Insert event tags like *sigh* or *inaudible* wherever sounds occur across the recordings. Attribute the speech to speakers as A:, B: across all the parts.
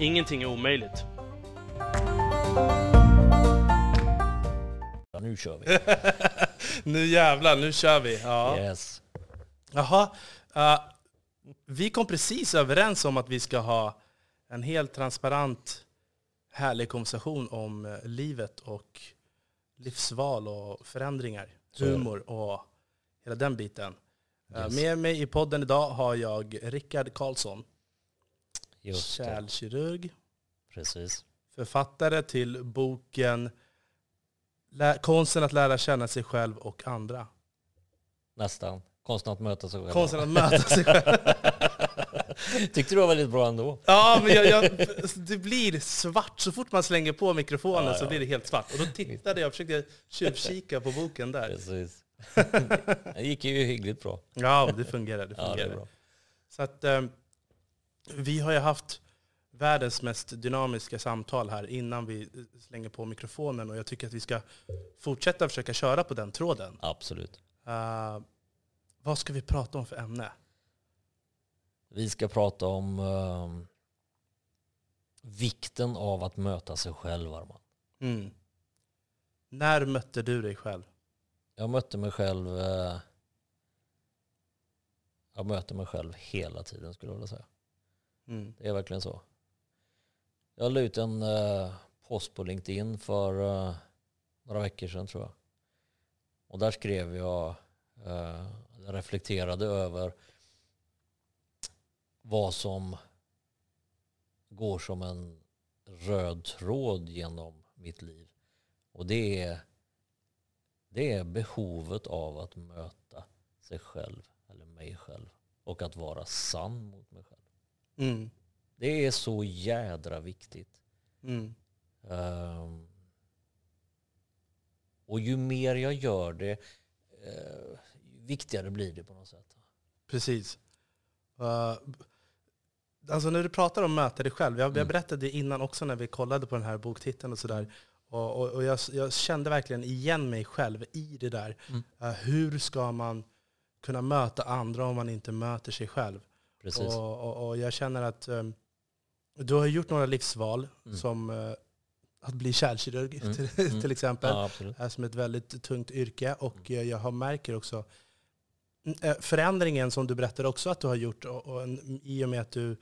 A: Ingenting är omöjligt.
B: Ja, nu kör vi. *laughs*
A: nu jävlar, nu kör vi. Ja.
B: Yes.
A: Jaha. Uh, vi kom precis överens om att vi ska ha en helt transparent, härlig konversation om eh, livet och livsval och förändringar. Humor och hela den biten. Uh,
B: Yes.
A: Med mig i podden idag har jag Rickard Karlsson,
B: Just det.
A: kärlkirurg,
B: Precis.
A: författare till boken Lä- Konsten att lära känna sig själv och andra.
B: Nästan. Konsten att möta sig själv.
A: Konsten att möta sig själv. *laughs*
B: Tyckte du var väldigt bra ändå.
A: Ja, men jag, jag, det blir svart. Så fort man slänger på mikrofonen
B: Ja,
A: så
B: ja.
A: blir det helt svart. Och då tittade jag och försökte tjuvkika på boken där.
B: Precis. Det gick ju hyggligt bra.
A: Ja, det fungerar. Det
B: Ja, det
A: fungerar. så att, eh, vi har ju haft världens mest dynamiska samtal här innan vi slänger på mikrofonen. Och jag tycker att vi ska fortsätta försöka köra på den tråden.
B: Absolut.
A: Eh, vad ska vi prata om för ämne?
B: Vi ska prata om ehm, vikten av att möta sig själv, Arman.
A: Mm. När mötte du dig själv?
B: Jag mötte mig själv eh, jag möter mig själv hela tiden skulle jag vilja säga.
A: Mm.
B: Det är verkligen så. Jag la ut en eh, post på LinkedIn för eh, några veckor sedan tror jag. Och där skrev jag, eh, jag reflekterade över vad som går som en röd tråd genom mitt liv. Och det är, det är behovet av att möta sig själv, eller mig själv. Och att vara sann mot mig själv.
A: Mm.
B: Det är så jädra viktigt.
A: Mm.
B: Ehm, och ju mer jag gör det, uh, viktigare blir det på något sätt.
A: Precis. Uh, alltså när du pratar om möta dig själv, jag, jag
B: Mm.
A: berättade det innan också när vi kollade på den här boktiteln och sådär. Och, och, och jag, jag kände verkligen igen mig själv i det där.
B: Mm.
A: Uh, hur ska man kunna möta andra om man inte möter sig själv?
B: Precis.
A: Och, och, och jag känner att um, du har gjort några livsval,
B: Mm.
A: som uh, att bli kärlkirurg
B: Mm.
A: till,
B: Mm.
A: till exempel.
B: Ja,
A: är som ett väldigt tungt yrke. Och eh, jag har märker också mm, eh, förändringen som du berättade också att du har gjort och, och en, i och med att du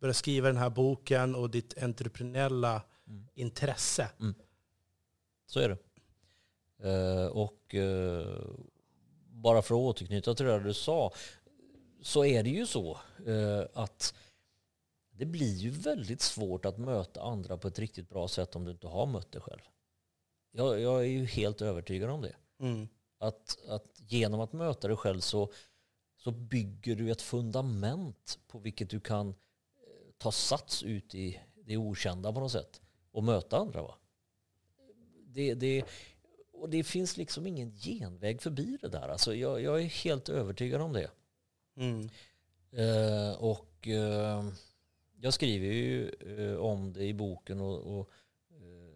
A: började skriva den här boken och ditt entreprenöriella
B: Mm.
A: intresse.
B: Så är det. Eh, och eh, bara för att återknyta till det du sa, så är det ju så eh, att det blir ju väldigt svårt att möta andra på ett riktigt bra sätt om du inte har mött dig själv. Jag, jag är ju helt övertygad om det.
A: Mm.
B: Att, att genom att möta dig själv så, så bygger du ett fundament på vilket du kan eh, ta sats ut i det okända på något sätt och möta andra. Va? Det, det, och det finns liksom ingen genväg förbi det där. Alltså jag, jag är helt övertygad om det.
A: Mm.
B: Eh, och eh, jag skriver ju eh, om det i boken och, och eh,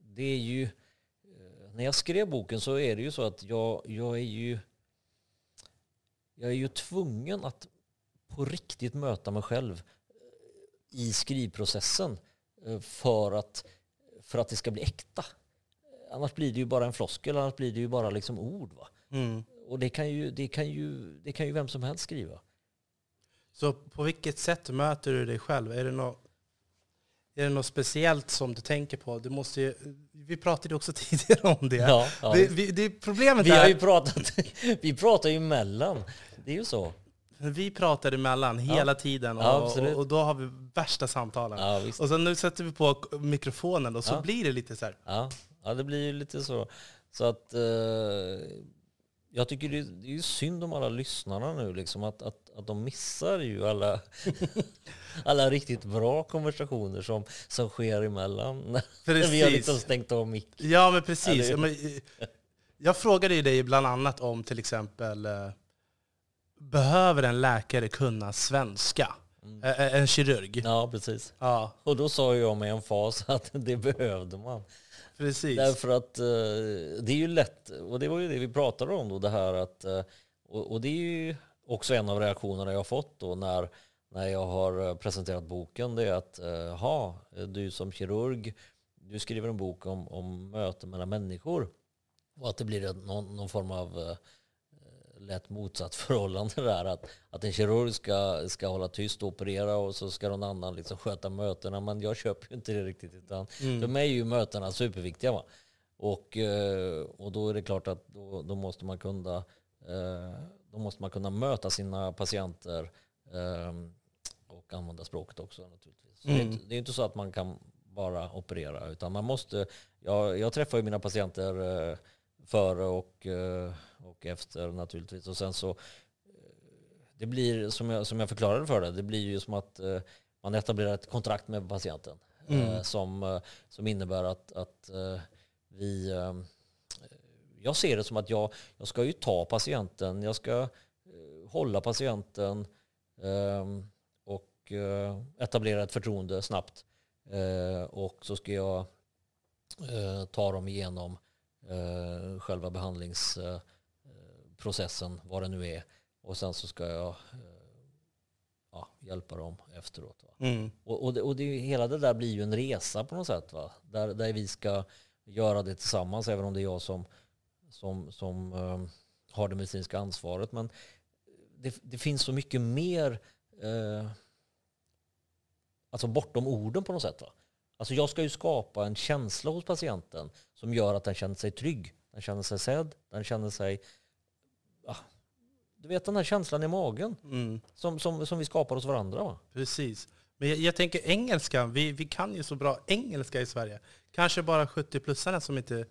B: det är ju eh, när jag skrev boken så är det ju så att jag, jag är ju jag är ju tvungen att på riktigt möta mig själv eh, i skrivprocessen för att, för att det ska bli äkta. Annars blir det ju bara en floskel, annars blir det ju bara liksom ord. Va?
A: Mm.
B: Och det kan, ju, det, kan ju, det kan ju vem som helst skriva.
A: Så på vilket sätt möter du dig själv? Är det något, är det något speciellt som du tänker på? Du måste ju, vi pratade också *laughs* tidigare om det.
B: Ja, ja.
A: det, vi, det problemet
B: Vi har ju
A: är,
B: pratat, *laughs* vi pratar ju emellan. Det är ju så.
A: vi pratar emellan hela tiden
B: Ja,
A: och,
B: absolut.
A: och, och då har vi värsta samtalen.
B: Ja.
A: Och sen nu sätter vi på mikrofonen och så
B: Ja.
A: blir det lite så här.
B: Ja, ja, det blir ju lite så. Så att eh, jag tycker det, det är synd om alla lyssnarna nu, liksom, att, att, att de missar ju alla, *laughs* alla riktigt bra konversationer som, som sker emellan. *laughs*
A: Precis.
B: vi har liksom stängt av mick.
A: Ja, men precis.
B: Ja,
A: men, eh, jag frågade ju dig bland annat om till exempel, eh, behöver en läkare kunna svenska? Eh, eh, En kirurg?
B: Ja, precis.
A: Ja,
B: Och då sa jag med en fas att *laughs* det behövde man
A: precis.
B: Därför att eh, det är ju lätt, och det var ju det vi pratade om då, det här att, eh, och, och det är ju också en av reaktionerna jag har fått då när, när jag har eh, presenterat boken, det är att, eh, ha, eh, du som kirurg, du skriver en bok om, om möten mellan människor och att det blir någon, någon form av eh, lätt motsatt *laughs* förhållande där. Att, att en kirurg ska, ska hålla tyst och operera och så ska någon annan liksom sköta mötena. Men jag köper ju inte det riktigt. Utan
A: Mm.
B: För mig är ju mötena superviktiga. Va? Och, eh, och då är det klart att då, då, måste man kunna, eh, då måste man kunna möta sina patienter eh, och använda språket också naturligtvis. Så det, är
A: Mm.
B: inte, det är inte så att man kan bara operera utan man måste, jag, jag träffar ju mina patienter före och, eh, och efter naturligtvis. Och sen så, eh, det blir som jag, som jag förklarade för dig, det blir ju som att eh, man etablerar ett kontrakt med patienten
A: Mm.
B: som, som innebär att, att vi, jag ser det som att jag, jag ska ju ta patienten, jag ska hålla patienten eh, och etablera ett förtroende snabbt. Och så ska jag ta dem igenom själva behandlingsprocessen, vad det nu är. Och sen så ska jag eh, ja, hjälpa dem efteråt.
A: Mm.
B: Och, och, det, och det, hela det där blir ju en resa på något sätt. Va? Där, där vi ska göra det tillsammans, även om det är jag som, som, som eh, har det medicinska ansvaret. Men det, det finns så mycket mer eh, alltså bortom orden på något sätt. Va? Alltså jag ska ju skapa en känsla hos patienten som gör att den känner sig trygg. Den känner sig sedd, den känner sig... Ja, du vet den här känslan i magen
A: Mm.
B: som, som, som vi skapar hos varandra. Va?
A: Precis. Men jag, jag tänker engelska, vi, vi kan ju så bra engelska i Sverige. Kanske bara 70-plussarna som inte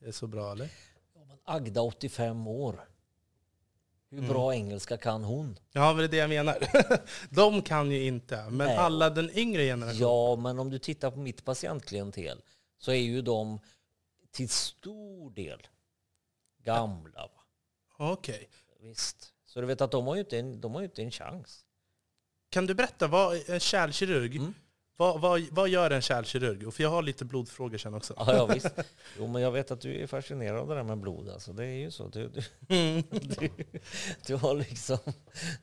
A: är så bra, eller?
B: Ja, men Agda, 85 år. Hur
A: Mm.
B: bra engelska kan hon?
A: Ja, men det är det jag menar. *laughs* De kan ju inte. Men
B: Nej.
A: alla den yngre generationen.
B: Ja, men om du tittar på mitt patientklientel så är ju de till stor del gamla. Va?
A: Okej.
B: Visst. Så du vet att de har ju inte en, de har inte en chans.
A: Kan du berätta, vad en kärlkirurg,
B: Mm.
A: vad, vad, vad gör en kärlkirurg? För jag har lite blodfrågor sen också.
B: Ja, ja, visst. Jo, men jag vet att du är fascinerad av det där med blod. Alltså. Det är ju så. Du, du,
A: Mm. *laughs*
B: du, du har liksom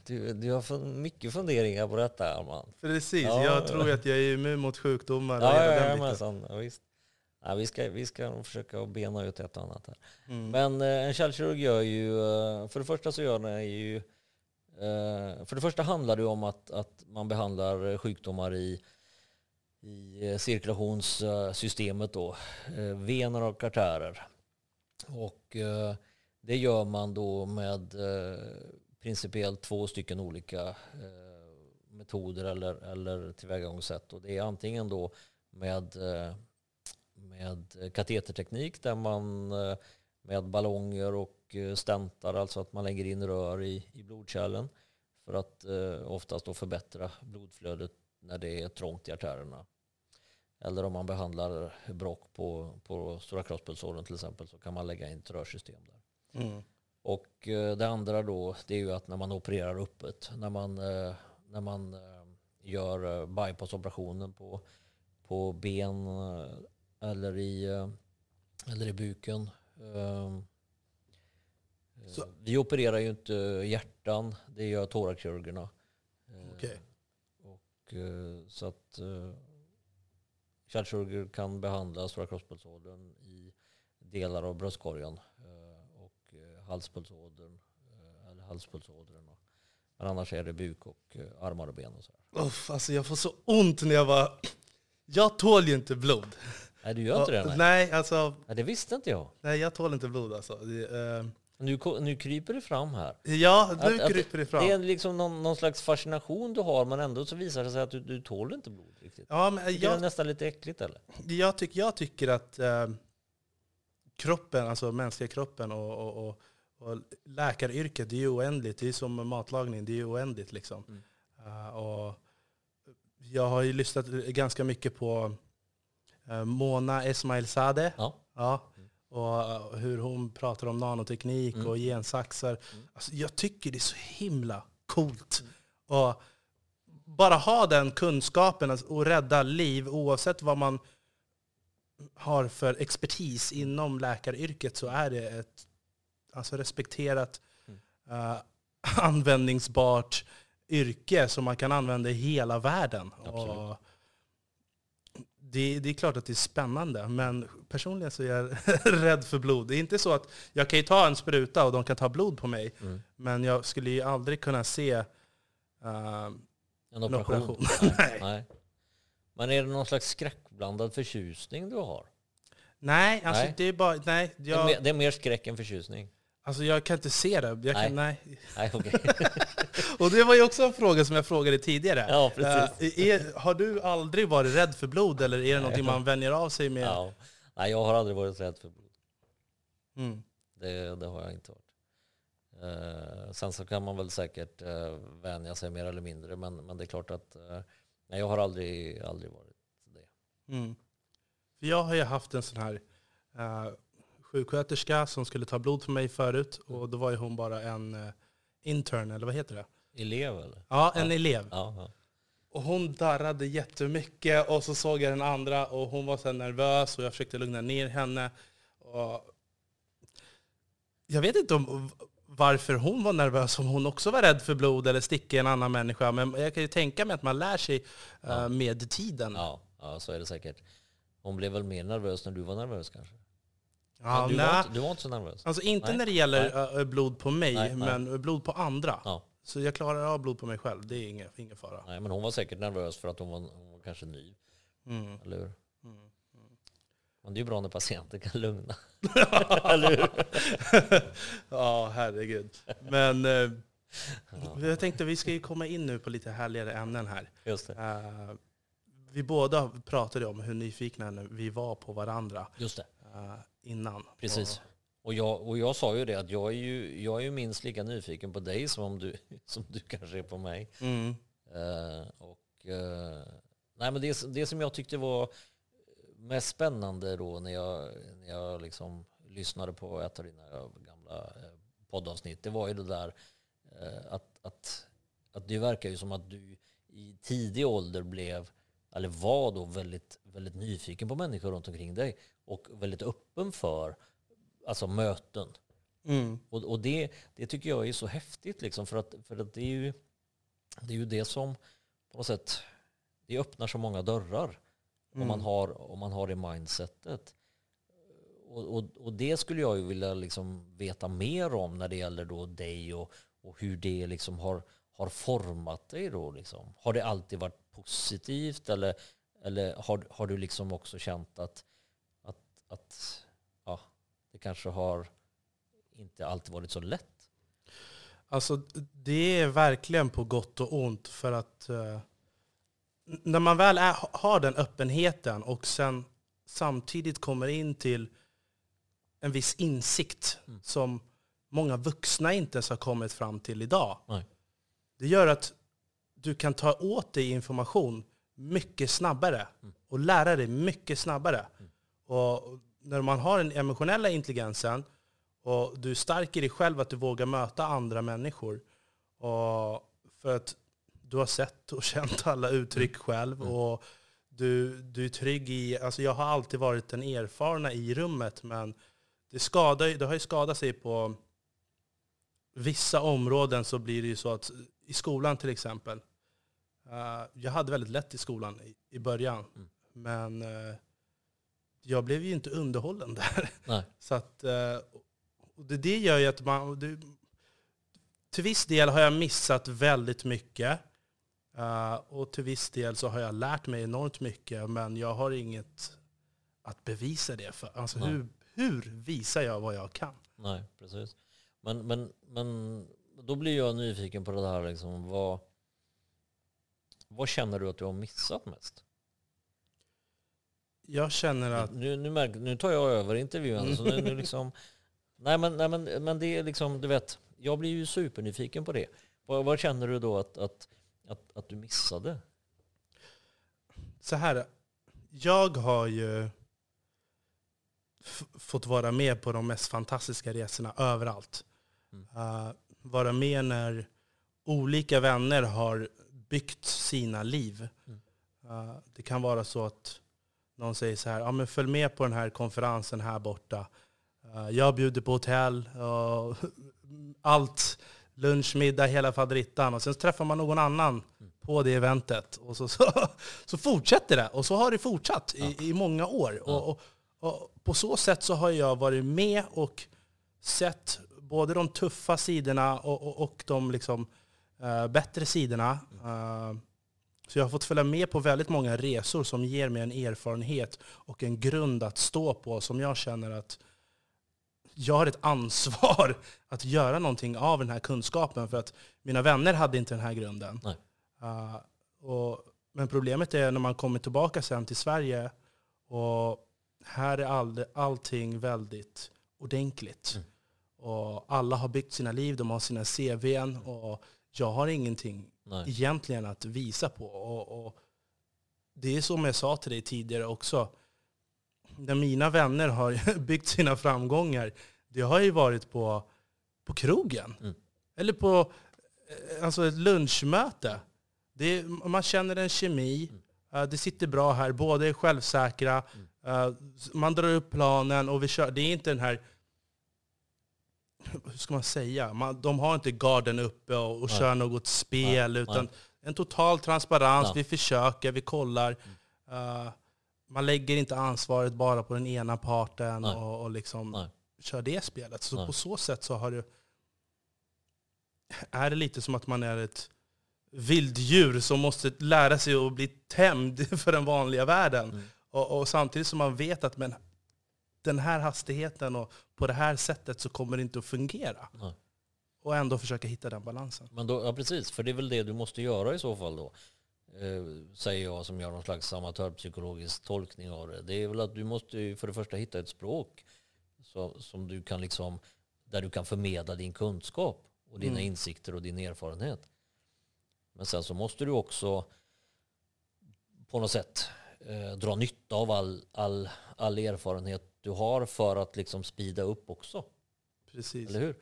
B: du, du har mycket funderingar på detta, Arman.
A: Precis,
B: Ja.
A: jag tror att jag är immun mot sjukdomar
B: Ja, ja, ja,
A: biten.
B: men sån, ja, visst. Ja, vi, ska, vi ska nog försöka bena ut ett och annat här.
A: Mm.
B: Men eh, en kärlkirurg gör ju, eh, för det första så gör den ju, eh, för det första handlar det om att, att man behandlar eh, sjukdomar i, i cirkulationssystemet då, eh, vener och artärer. Och det gör man då med principiellt två stycken olika metoder eller, eller tillvägagångssätt. Och det är antingen då med, med kateterteknik där man eh, med ballonger och eh, stentar, alltså att man lägger in rör i, i blodkärlen för att eh, oftast då förbättra blodflödet när det är trångt i artärerna. Eller om man behandlar brock på, på stora kroppspulsådern till exempel så kan man lägga in ett rörsystem där.
A: Mm.
B: Och eh, det andra då det är ju att när man opererar öppet, när man, eh, när man gör bypassoperationen på, på ben eller i, eh, eller i buken. Eh,
A: Så-
B: Vi opererar ju inte hjärtan, det gör thoraxkirurgerna. Eh,
A: Okej.
B: Och, eh, så att kärlkirurger kan behandla stora kroppspulsådern i delar av bröstkorgen och halspulsådern, eller halspulsådern. Men annars är det buk och armar och ben och så här.
A: Uff, alltså jag får så ont när jag var... Jag tål ju inte blod.
B: Nej, du gör inte det? Nej.
A: nej, alltså,
B: Nej, det visste inte jag.
A: nej, jag tål inte blod alltså. Det, eh,
B: Nu, nu kryper det fram här.
A: ja, nu
B: Att-
A: kryper det fram.
B: Det är liksom någon, någon slags fascination du har, men ändå så visar det sig att du, du tål inte blod riktigt.
A: Ja, men
B: Tycker det är
A: jag,
B: nästan lite äckligt eller?
A: jag, tyck, jag tycker att eh, kroppen, alltså mänskliga kroppen och, och, och, och läkaryrket, det är ju oändligt. Det är som matlagning, det är ju oändligt liksom.
B: Mm.
A: Eh, och jag har ju lyssnat ganska mycket på eh, Mona Esmailzadeh.
B: Ja.
A: Ja. Och eh, hur hon pratar om nanoteknik
B: Mm.
A: och gensaxar.
B: Mm.
A: Alltså, jag tycker det är så himla coolt. Och bara ha den kunskapen och rädda liv oavsett vad man har för expertis inom läkaryrket så är det ett alltså, respekterat,
B: Mm.
A: eh, *laughs* användningsbart yrke som man kan använda i hela världen.
B: Absolut.
A: Och det, det är klart att det är spännande, men personligen så är jag *laughs* rädd för blod. Det är inte så att jag kan ju ta en spruta och de kan ta blod på mig,
B: Mm.
A: men jag skulle ju aldrig kunna se eh,
B: En
A: En
B: operation?
A: operation. *laughs*
B: Nej.
A: Nej.
B: Men är det någon slags skräckblandad förtjusning du har?
A: Nej, alltså
B: Nej.
A: det är bara... Nej,
B: Det, är mer,
A: jag,
B: det är mer skräck än förtjusning?
A: alltså jag kan inte se det. Jag kan, nej.
B: Nej, okej. *laughs* *laughs*
A: Och det var ju också en fråga som jag frågade tidigare.
B: ja, precis.
A: Eh, är, har du aldrig varit rädd för blod eller är det någonting man vänjer av sig med?
B: Ja. Nej, jag har aldrig varit rädd för blod.
A: Mm.
B: Det, det har jag inte varit. Eh, sen så kan man väl säkert eh, vänja sig mer eller mindre, men, men det är klart att eh, nej, jag har aldrig, aldrig varit det.
A: Mm. För jag har ju haft en sån här uh, sjuksköterska som skulle ta blod på mig förut och då var ju hon bara en intern, eller vad heter det?
B: Elev eller?
A: Ja, en elev.
B: Ja, ja.
A: Och hon darrade jättemycket och så såg jag den andra och hon var så nervös och jag försökte lugna ner henne. Och jag vet inte om varför hon var nervös, om hon också var rädd för blod eller sticka en annan människa. Men jag kan ju tänka mig att man lär sig eh,
B: Ja.
A: med tiden.
B: ja, ja, så är det säkert. Hon blev väl mer nervös när du var nervös kanske?
A: Ja,
B: du,
A: nej.
B: var inte, du var inte så nervös?
A: Alltså inte
B: Nej.
A: när det gäller eh, blod på mig,
B: Nej, nej.
A: men blod på andra.
B: Ja.
A: Så jag klarar av blod på mig själv, det är ingen, ingen fara.
B: Nej, men hon var säkert nervös för att hon var, hon var kanske ny,
A: Mm.
B: eller hur?
A: Mm.
B: Men det är ju bra när patienter kan lugna. *laughs* *laughs* eller hur?
A: ja, herregud. Men eh,
B: Ja,
A: jag tänkte vi ska ju komma in nu på lite härligare ämnen här.
B: just.
A: Eh, vi båda pratade om hur nyfikna vi var på varandra
B: Just det.
A: eh, innan.
B: Precis. Och jag, och jag sa ju det att jag är ju, jag är ju minst lika nyfiken på dig som, om du, *laughs* som du kanske är på mig.
A: Mm,
B: Eh, och, eh, nej, men det, det som jag tyckte var mest spännande då när jag, när jag liksom lyssnade på ett av dina gamla eh, poddavsnitt, det var ju det där eh, att, att, att det verkar ju som att du i tidig ålder blev, eller var då väldigt, väldigt nyfiken på människor runt omkring dig och väldigt öppen för alltså möten.
A: mm,
B: Och, och det, det tycker jag är så häftigt liksom för att, för att det, är ju, det är ju det som på något sätt det öppnar så många dörrar om, man
A: mm.
B: har, om man har det mindsetet. Och, och, och det skulle jag ju vilja liksom veta mer om när det gäller då dig och, och hur det liksom har, har format dig. Då liksom. Har det alltid varit positivt eller, eller har, har du liksom också känt att, att, att ja, det kanske har inte alltid varit så lätt?
A: Alltså det är verkligen på gott och ont för att eh, när man väl är, har den öppenheten och sen samtidigt kommer in till en viss insikt
B: Mm.
A: som många vuxna inte ens har kommit fram till idag.
B: Nej.
A: Det gör att du kan ta åt dig information mycket snabbare
B: Mm.
A: och lära dig mycket snabbare.
B: Mm.
A: Och när man har den emotionella intelligensen och du är stark i dig själv att du vågar möta andra människor. Och för att du har sett och *laughs* känt alla uttryck själv.
B: Mm.
A: Och du, du är trygg i, alltså jag har alltid varit den erfarna i rummet men det, skadar, det har ju skadat sig på vissa områden så blir det ju så att i skolan till exempel. Eh, jag hade väldigt lätt i skolan i, början.
B: Mm.
A: Men eh, jag blev ju inte underhållen *laughs* där.
B: Nej.
A: Så att, eh, det, det gör ju att man... Det, till viss del har jag missat väldigt mycket. Och till viss del så har jag lärt mig enormt mycket. Men jag har inget att bevisa det för. Alltså
B: Nej.
A: hur, hur visar jag vad jag kan?
B: Nej, precis. Men, men, men då blir jag nyfiken på det här. Liksom, vad, vad känner du att du har missat mest?
A: Jag känner att...
B: Nu, nu, märk, nu tar jag över intervjun. Så nu, nu liksom, *laughs* nej, men, nej men, men det är liksom, du vet, jag blir ju supernyfiken på det. Vad, vad känner du då att, att, att, att du missade?
A: så här. Jag har ju fått vara med på de mest fantastiska resorna överallt. Mm. Uh, vara med när olika vänner har byggt sina liv. Mm. Uh, det kan vara så att någon säger så här, ja, men följ med på den här konferensen här borta. Uh, jag bjuder på hotell, och *laughs* allt, lunch, middag, hela faderittan. Och sen träffar man någon annan mm. på det eventet. Och så, *laughs* så, så, fortsätter det. Och så har det fortsatt ja. i, i, många år. Ja. Och, och, och, på så sätt så har jag varit med och sett både de tuffa sidorna och, och de liksom, uh, bättre sidorna. Uh, så jag har fått följa med på väldigt många resor som ger mig en erfarenhet och en grund att stå på som jag känner att jag har ett ansvar *laughs* att göra någonting av den här kunskapen. För att mina vänner hade inte den här grunden. Uh, och, men problemet är när man kommer tillbaka sen till Sverige och här är all, allting väldigt ordentligt. Mm. Och alla har byggt sina liv, de har sina CVn och jag har ingenting Nej. egentligen att visa på. Och, och, det är som jag sa till dig tidigare också. När mina vänner har *laughs* byggt sina framgångar, det har ju varit på, på krogen. Mm. Eller på eh, alltså ett lunchmöte. Det man känner en kemi, mm. det sitter bra här, båda är självsäkra. Mm. Man drar upp planen och vi kör. Det är inte den här hur ska man säga, man, de har inte garden uppe och, och kör något spel, Nej. utan Nej. en total transparens. Vi försöker, vi kollar. Uh, man lägger inte ansvaret bara på den ena parten och, och liksom kör det spelet. Så på så sätt så har det, är det lite som att man är ett vilddjur som måste lära sig att bli tämd *laughs* för den vanliga världen. Mm. Och, och, samtidigt som man vet att men, den här hastigheten och på det här sättet så kommer det inte att fungera. Nej. Och ändå försöka hitta den balansen.
B: Men då, ja, precis, för det är väl det du måste göra i så fall då. Eh, säger jag som gör någon slags amatörpsykologisk tolkning av det. Det är väl att du måste för det första hitta ett språk så, som du kan liksom, där du kan förmedla din kunskap och dina mm. insikter och din erfarenhet. Men sen så måste du också på något sätt eh, dra nytta av all, all, all erfarenhet du har för att liksom speeda upp också.
A: Precis.
B: Eller hur?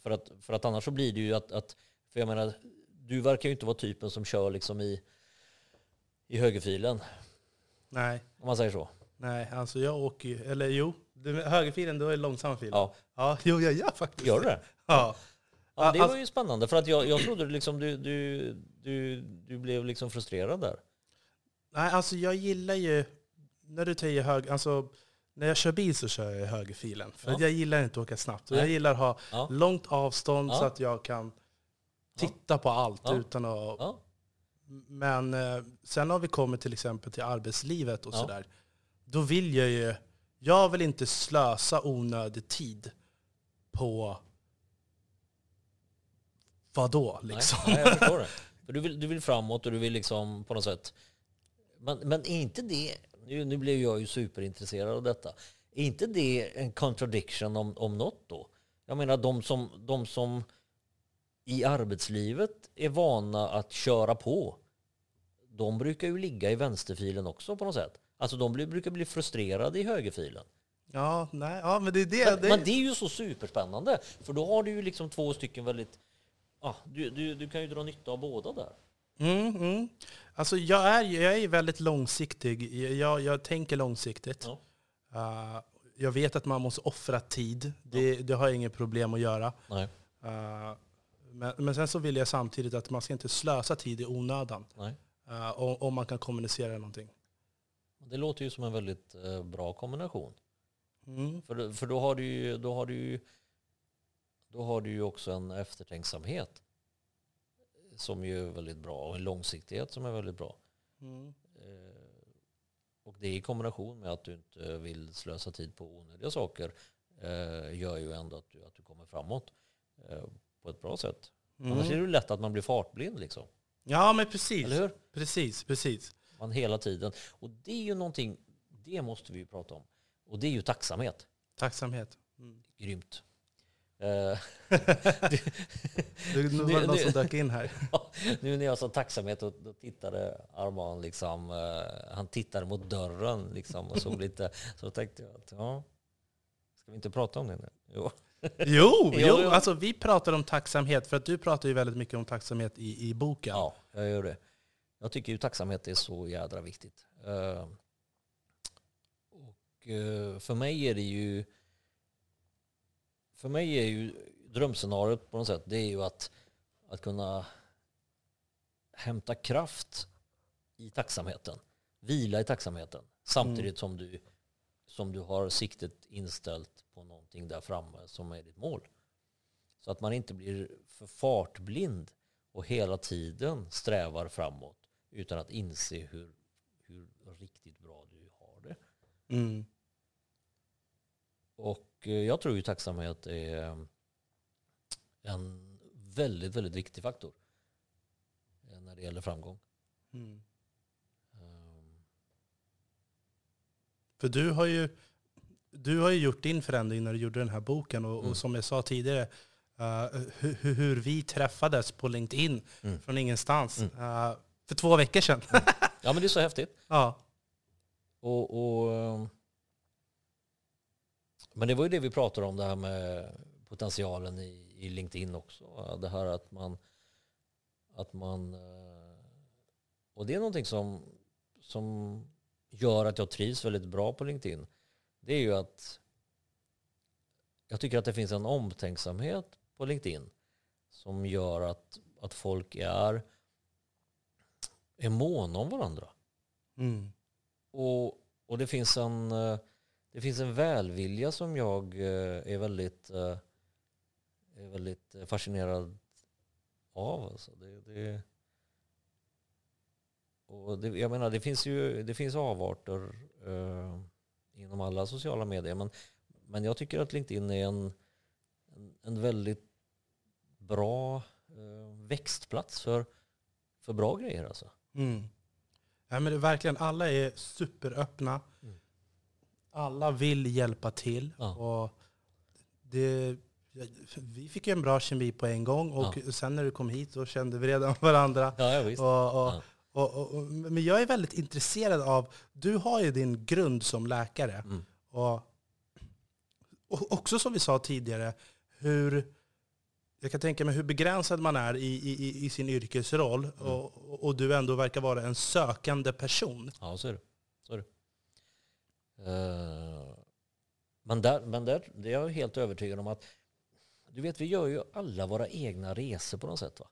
B: För att, för att annars så blir det ju att, att för jag menar, du verkar ju inte vara typen som kör liksom i, i högerfilen.
A: Nej.
B: Om man säger så.
A: Nej, alltså jag åker ju, eller jo, högerfilen då är det långsamma filen. Ja. ja, jo jag gör faktiskt
B: Gör du det? *laughs*
A: Ja.
B: Ja, det var ju spännande för att jag, jag trodde liksom du, du, du, du blev liksom frustrerad där.
A: Nej, alltså jag gillar ju, när du säger hög, alltså när jag kör bil så kör jag i högerfilen. För ja. jag gillar inte att åka snabbt. Jag gillar att ha ja. långt avstånd ja. så att jag kan titta på allt utan att... Men eh, sen har vi kommit till exempel till arbetslivet och sådär. Då vill jag ju... Jag vill inte slösa onödig tid på vadå liksom?
B: Nej, jag förstår det. *laughs* För du vill, du vill framåt och du vill liksom på något sätt... Men, men är inte det nu, nu blev jag ju superintresserad av detta. Är inte det en contradiction om, om något då? Jag menar de som, de som i arbetslivet är vana att köra på, de brukar ju ligga i vänsterfilen också på något sätt. Alltså de blir, brukar bli frustrerade i högerfilen.
A: Ja, nej, ja men det är det.
B: Men det, men det är ju så superspännande. För då har du ju liksom två stycken väldigt... Ah, du, du, du kan ju dra nytta av båda där.
A: Mm, mm. Alltså jag är, jag är väldigt långsiktig. Jag, jag tänker långsiktigt. Ja. Uh, jag vet att man måste offra tid. Det, ja. det har jag inget problem att göra. Uh, men, men sen så vill jag samtidigt att man ska inte slösa tid i onödan. Uh, om, om, man kan kommunicera någonting.
B: Det låter ju som en väldigt uh, bra kombination. Mm. För, för då har du ju, då har du då har du ju också en eftertänksamhet som ju är väldigt bra och en långsiktighet som är väldigt bra. Mm. Eh, och det i kombination med att du inte vill slösa tid på onödiga saker eh, gör ju ändå att du, att du kommer framåt eh, på ett bra sätt. Mm. Annars är det lätt att man blir fartblind liksom.
A: Ja men precis. Eller hur? Precis, precis.
B: Man hela tiden. Och det är ju någonting, det måste vi ju prata om. Och det är ju tacksamhet.
A: Tacksamhet.
B: Mm. Grymt. Eh, *laughs*
A: Det nu var det någon som dök in här. *laughs*
B: nu när jag sa tacksamhet då, då tittade Arman liksom, eh, han tittade mot dörren liksom och såg lite, så tänkte jag att ja, ska vi inte prata om det nu? *laughs* Jo.
A: Jo,
B: Jo,
A: alltså vi pratar om tacksamhet, för att du pratar ju väldigt mycket om tacksamhet i, i boken.
B: Ja, jag gör det. Jag tycker ju tacksamhet är så jädra viktigt. Eh, och eh, för mig är det ju för mig är ju drömscenariot på något sätt det är ju att, att kunna hämta kraft i tacksamheten. Vila i tacksamheten samtidigt som, du, som du har siktet inställt på någonting där framme som är ditt mål. Så att man inte blir för fartblind och hela tiden strävar framåt utan att inse hur, hur riktigt bra du har det.
A: Mm.
B: Och jag tror ju tacksamhet är en väldigt, väldigt viktig faktor eh, när det gäller framgång.
A: Mm.
B: Ehm,
A: För du har ju du har ju gjort din förändring när du gjorde den här boken och,
B: Mm.
A: och som jag sa tidigare, uh, hur, hur vi träffades på LinkedIn
B: Mm.
A: från ingenstans
B: Mm.
A: eh, för två veckor sedan.
B: Ja men det är så häftigt. *laughs*
A: ja.
B: Och, och, ehm, men det var ju det vi pratade om, det här med potentialen i, i LinkedIn också. Det här att man, att man eh, och det är någonting som, som gör att jag trivs väldigt bra på LinkedIn. Det är ju att jag tycker att det finns en omtänksamhet på LinkedIn som gör att, att folk är, är måna om varandra.
A: Mm.
B: Och, och det, finns en, eh, det finns en välvilja som jag eh, är väldigt, eh, är väldigt eh, fascinerad av. Alltså det, det, och det, jag menar, det finns ju det finns avarter eh, inom alla sociala medier. Men, men jag tycker att LinkedIn är en, en, en väldigt bra eh, växtplats för, för bra grejer. Alltså.
A: Mm. Ja, men verkligen, alla är superöppna.
B: Mm.
A: Alla vill hjälpa till.
B: Ja.
A: Och det, vi fick ju en bra kemi på en gång och sen när du kom hit så kände vi redan *laughs* varandra.
B: Ja, ja.
A: Och, och,
B: Ja.
A: och, men jag är väldigt intresserad av, du har ju din grund som läkare.
B: Mm.
A: Och, också som vi sa tidigare, hur, jag kan tänka mig hur begränsad man är i, i, i sin yrkesroll
B: Mm.
A: och, du ändå verkar vara en sökande person.
B: Ja. Så är det. Eh, men där, men där, det är jag helt övertygad om att du vet, vi gör ju alla våra egna resor på något sätt. Va?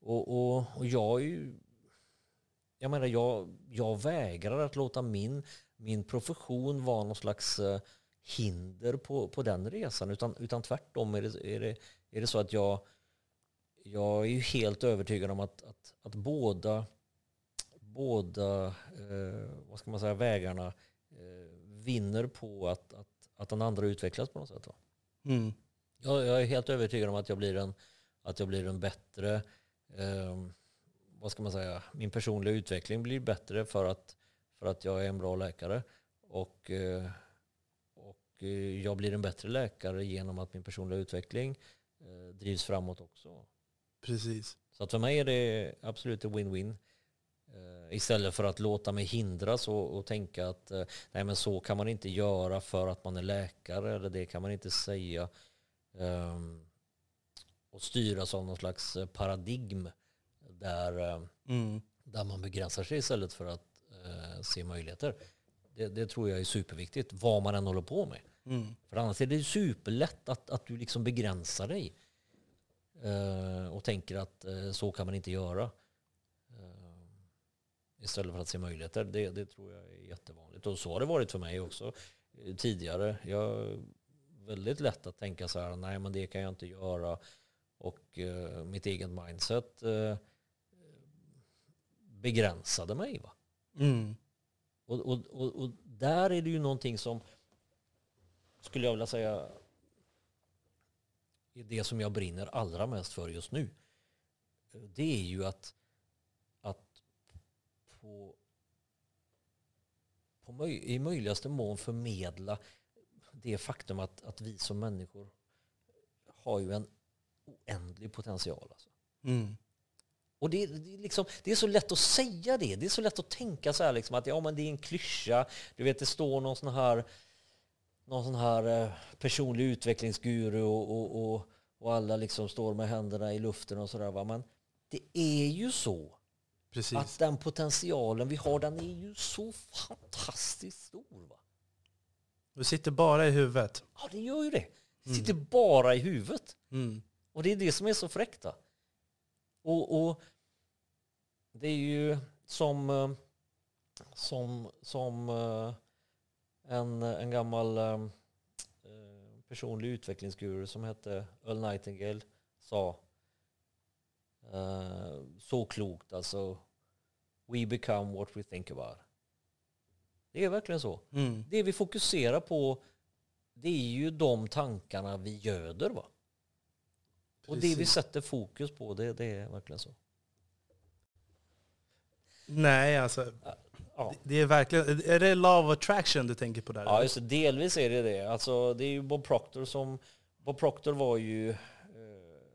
B: Och, och, och jag är ju... Jag menar, jag, jag vägrar att låta min, min profession vara någon slags eh, hinder på, på den resan. Utan, utan tvärtom är det, är, det, är det så att jag, jag är ju helt övertygad om att, att, att båda båda eh, vad ska man säga, vägarna eh, vinner på att, att, att den andra utvecklas på något sätt. Va?
A: Mm.
B: Jag, jag är helt övertygad om att jag blir en, att jag blir en bättre, eh, vad ska man säga, min personliga utveckling blir bättre för att, för att jag är en bra läkare. Och, eh, och eh, jag blir en bättre läkare genom att min personliga utveckling eh, drivs framåt också.
A: Precis.
B: Så att för mig är det absolut en win-win. Eh, Istället för att låta mig hindras och, och tänka att eh, nej men så kan man inte göra för att man är läkare eller det kan man inte säga. Ehm, och styras av någon slags eh, paradigm där,
A: Mm.
B: där man begränsar sig istället för att eh, se möjligheter. Det, det tror jag är superviktigt vad man än håller på med.
A: Mm.
B: För annars är det superlätt att, att du liksom begränsar dig. Eh, och tänker att eh, så kan man inte göra. Istället för att se möjligheter. Det, det tror jag är jättevanligt. Och så har det varit för mig också eh, tidigare. Jag väldigt lätt att tänka så här, nej men det kan jag inte göra. Och eh, mitt eget mindset eh, begränsade mig. Va?
A: Mm.
B: Och, och, och, och där är det ju någonting som, skulle jag vilja säga, är det som jag brinner allra mest för just nu. Det är ju att på, på möj, i möjligaste mån förmedla det faktum att, att vi som människor har ju en oändlig potential. Alltså.
A: Mm.
B: Och det, det, är liksom, det är så lätt att säga det. Det är så lätt att tänka så här liksom att ja, men det är en klyscha. Du vet, det står någon sån här, någon sån här eh, personlig utvecklingsguru och, och, och, och alla liksom står med händerna i luften och sådär. Men det är ju så
A: Precis.
B: att den potentialen vi har, den är ju så fantastiskt stor. Va?
A: Det sitter bara i huvudet.
B: Ja, det gör ju det. Det sitter bara i huvudet.
A: Mm.
B: Och det är det som är så fräckt. va? Och, och det är ju som, eh, som, som eh, en, en gammal eh, personlig utvecklingsguru som hette Earl Nightingale sa så klokt alltså We become what we think about. Det är verkligen så.
A: Mm.
B: Det vi fokuserar på det är ju de tankarna vi göder. Va? Och det vi sätter fokus på, det, det är verkligen så.
A: Nej, alltså.
B: Ja.
A: Det är verkligen... Är det love attraction du tänker på där?
B: Ja, just det. Delvis är det det. Alltså, det är ju Bob Proctor som... Bob Proctor var ju...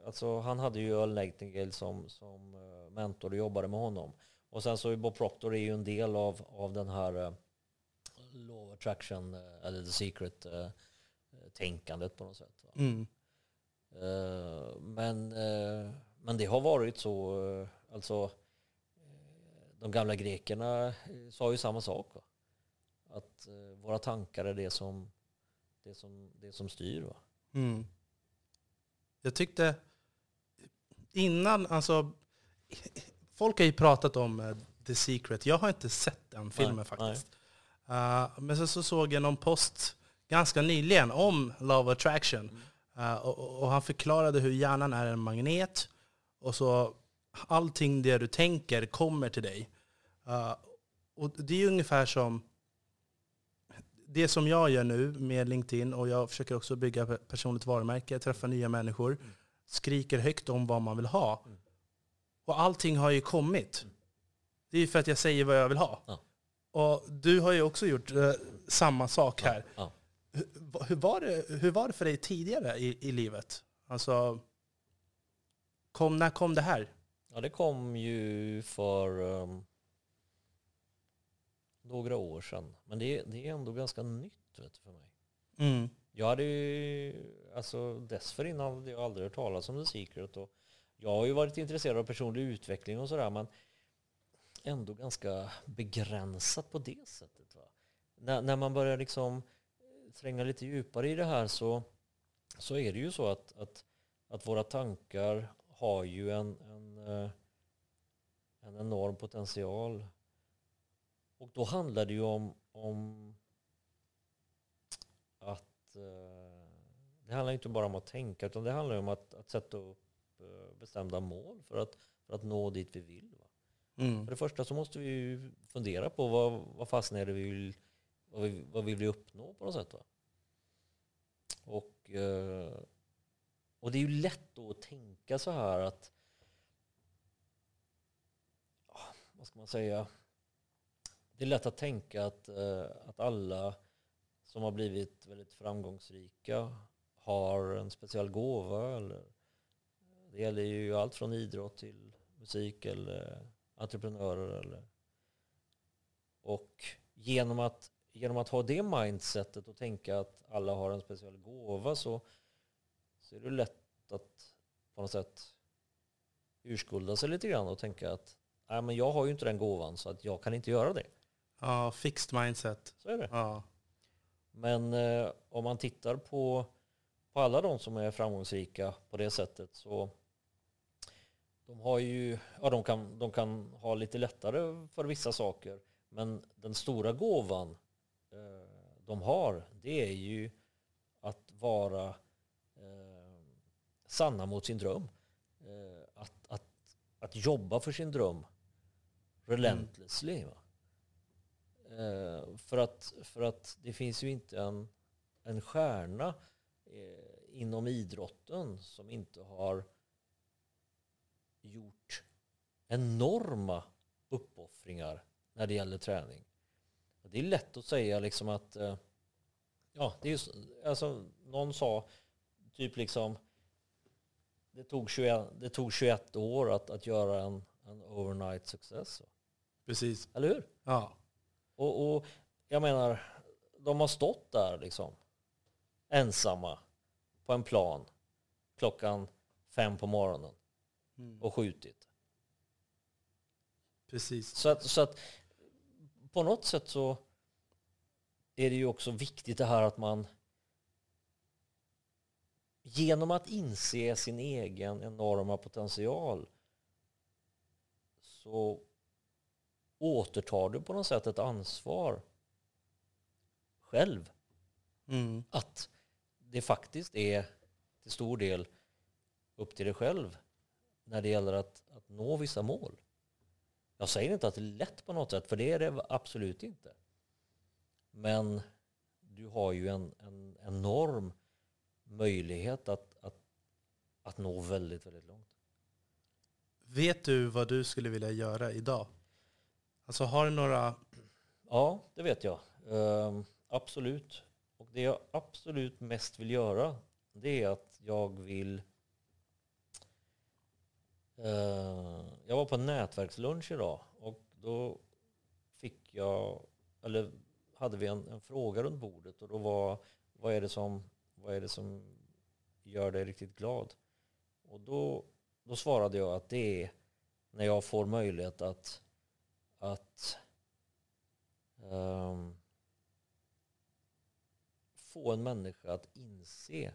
B: Alltså, han hade ju Earl Nightingale som, som eh, mentor och jobbade med honom. Och sen så är Bob Proctor är ju en del av, av den här eh, Law of Attraction, eh, eller The Secret-tänkandet på något sätt.
A: Mm.
B: Men, men det har varit så, alltså de gamla grekerna sa ju samma sak. Va? Att våra tankar är det som, det som, det som styr. Va?
A: Mm. Jag tyckte innan, alltså folk har ju pratat om eh, The Secret. Jag har inte sett den filmen
B: Nej,
A: faktiskt. Uh, men så, så såg jag någon post ganska nyligen om Love Attraction. Uh, och, och han förklarade hur hjärnan är en magnet. Och så allting det du tänker kommer till dig. Uh, och det är ungefär som det som jag gör nu med LinkedIn och jag försöker också bygga pe- personligt varumärke, träffa nya människor, skriker högt om vad man vill ha.
B: Mm.
A: Och allting har ju kommit. Det är ju för att jag säger vad jag vill ha.
B: Ja.
A: Och du har ju också gjort eh, samma sak här.
B: Ja.
A: Hur, va- hur, var det, hur var det för dig tidigare i, i livet? Alltså, kom, när kom det här?
B: ja, det kom ju för um, några år sedan. Men det, det är ändå ganska nytt vet du, för mig.
A: Mm.
B: Jag hade ju, alltså dessförinnan hade jag aldrig hört talas om The Secret. Och jag har ju varit intresserad av personlig utveckling och sådär, men ändå ganska begränsat på det sättet. Va? När, när man börjar liksom eh, tränga lite djupare i det här så, så är det ju så att, att, att våra tankar har ju en, en, eh, en enorm potential. Och då handlar det ju om, om det handlar inte bara om att tänka utan det handlar om att, att sätta upp eh, bestämda mål för att, för att nå dit vi vill.
A: Mm.
B: För det första så måste vi ju fundera på vad, vad fasen är det vi vill, vad, vi, vad vill vi uppnå på något sätt. Va? Och, eh, och det är ju lätt då att tänka så här att ja, vad ska man säga? Det är lätt att tänka att, eh, att alla som har blivit väldigt framgångsrika har en speciell gåva. Eller, det gäller ju allt från idrott till musik eller entreprenörer. Eller, och genom att, genom att ha det mindsetet och tänka att alla har en speciell gåva så, så är det lätt att på något sätt urskulda sig lite grann och tänka att Nej, men jag har ju inte den gåvan så att jag kan inte göra det.
A: Ja, fixed mindset.
B: Så är det.
A: Ja.
B: Men eh, om man tittar på, på alla de som är framgångsrika på det sättet så de har ju, ja de kan, de kan ha lite lättare för vissa saker. Men den stora gåvan eh, de har, det är ju att vara eh, sanna mot sin dröm. Eh, att, att, att jobba för sin dröm relentlessly. Va? Eh, för, att, för att det finns ju inte en, en stjärna eh, inom idrotten som inte har gjort enorma uppoffringar när det gäller träning. Det är lätt att säga liksom att, eh, ja, det är alltså någon sa typ liksom, det, tog 21, det tog 21 år att, att göra en, en overnight success.
A: Precis.
B: Eller hur?
A: Ja.
B: Och, och jag menar, de har stått där liksom ensamma på en plan klockan fem på morgonen
A: Mm.
B: och skjutit.
A: Precis.
B: Så att, så att på något sätt så är det ju också viktigt det här att man genom att inse sin egen enorma potential så återtar du på något sätt ett ansvar själv.
A: Mm.
B: Att det faktiskt är till stor del upp till dig själv när det gäller att, att nå vissa mål. Jag säger inte att det är lätt på något sätt, för det är det absolut inte. Men du har ju en, en enorm möjlighet att, att, att nå väldigt, väldigt långt.
A: Vet du vad du skulle vilja göra idag? Alltså har du några...
B: Ja, det vet jag. Ehm, absolut. Och det jag absolut mest vill göra, det är att jag vill... Eh, jag var på en nätverkslunch idag och då fick jag, eller hade vi en, en fråga runt bordet och då var vad är det som, vad är det som gör dig riktigt glad? Och då, då svarade jag att det är när jag får möjlighet att, att ehm, få en människa att inse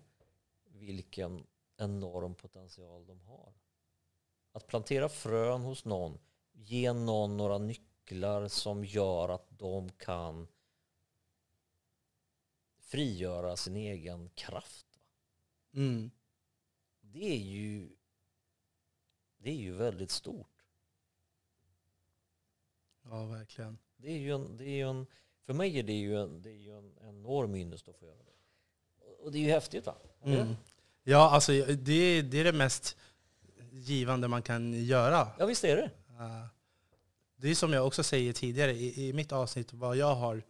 B: vilken enorm potential de har. Att plantera frön hos någon, ge någon några nycklar som gör att de kan frigöra sin egen kraft.
A: Mm.
B: Det är ju, det är ju väldigt stort.
A: Ja, verkligen.
B: Det är ju en, det är en, för mig är det ju en, det är ju en enorm ynnest att få göra det. Och det är ju häftigt va?
A: Mm. Ja, alltså det, det är det mest givande man kan göra.
B: Ja visst är det.
A: Uh, det är som jag också säger tidigare i, i mitt avsnitt, vad jag har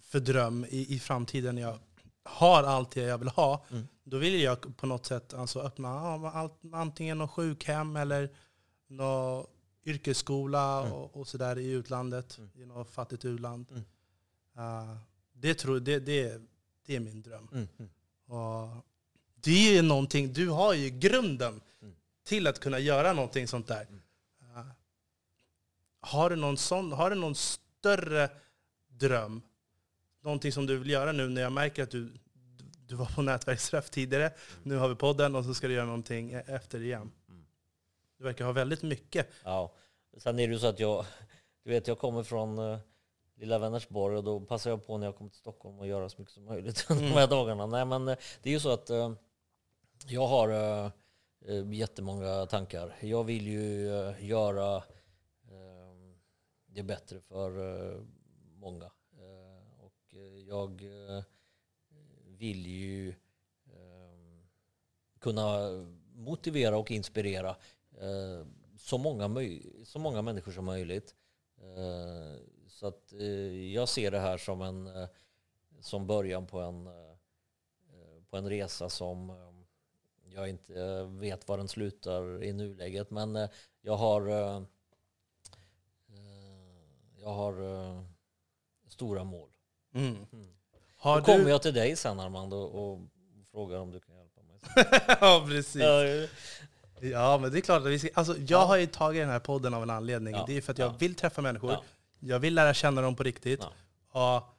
A: för dröm i, i framtiden. Jag har allt det jag vill ha.
B: Mm.
A: Då vill jag på något sätt alltså öppna antingen något sjukhem eller någon yrkesskola
B: Mm.
A: och, och sådär i utlandet,
B: Mm.
A: i något fattigt u-land.
B: Mm.
A: Uh, det, tror, det, det, det är min dröm.
B: Mm. Mm.
A: Och det är någonting, du har ju grunden
B: Mm.
A: till att kunna göra någonting sånt där. Uh, har, du någon sån, har du någon större dröm? Någonting som du vill göra nu när jag märker att du, du var på *laughs* nätverksträff tidigare, nu har vi podden och så ska du göra någonting e- efter igen.
B: Mm.
A: Du verkar ha väldigt mycket.
B: Ja. Sen är det ju så att jag, du vet jag kommer från uh, lilla Vänersborg och då passar jag på när jag kommer till Stockholm att göra så mycket som möjligt *laughs* de här dagarna. Nej men eh, det är ju så att uh, jag har jättemånga tankar. Jag vill ju göra det bättre för många. Och jag vill ju kunna motivera och inspirera så, många så många människor som möjligt. Uh, så att uh, jag ser det här som en som början på en, på en resa som jag inte vet var den slutar i nuläget. Men jag har jag har stora mål.
A: Mm.
B: Mm.
A: Har
B: Då kommer
A: du...
B: jag till dig sen Armand och, och frågar om du kan hjälpa mig. *laughs*
A: ja, precis.
B: Ja,
A: Ja, men det är klart att vi ska... Alltså, jag
B: Ja.
A: har ju tagit den här podden av en anledning.
B: Ja.
A: Det är för att jag
B: Ja.
A: vill träffa människor.
B: Ja.
A: Jag vill lära känna dem på riktigt.
B: Ja.
A: Och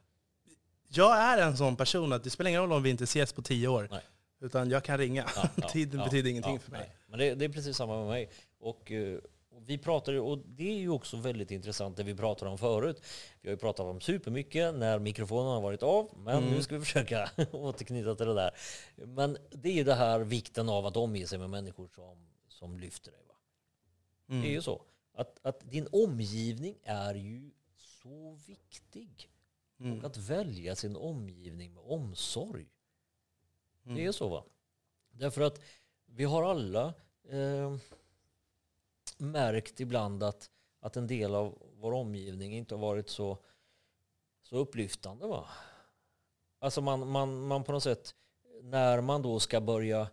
A: jag är en sån person att det spelar ingen roll om vi inte ses på tio år.
B: Nej.
A: Utan jag kan ringa.
B: Ja, ja, *laughs*
A: Tiden
B: ja,
A: betyder ingenting
B: ja,
A: för mig.
B: nej. Men det, det är precis samma med mig. Och, eh, vi pratar och det är ju också väldigt intressant det vi pratade om förut. Vi har ju pratat om supermycket när mikrofonen har varit av, men
A: Mm.
B: nu ska vi *laughs* försöka återknyta till det där. Men det är ju det här vikten av att omge sig med människor som, som lyfter dig. Va? Det är
A: Mm.
B: ju så. Att, att din omgivning är ju så viktig. Och
A: Mm.
B: att välja sin omgivning med omsorg.
A: Mm.
B: Det är så va? Därför att vi har alla eh, märkt ibland att, att en del av vår omgivning inte har varit så, så upplyftande. Va? Alltså man, man, man på något sätt, när man då ska börja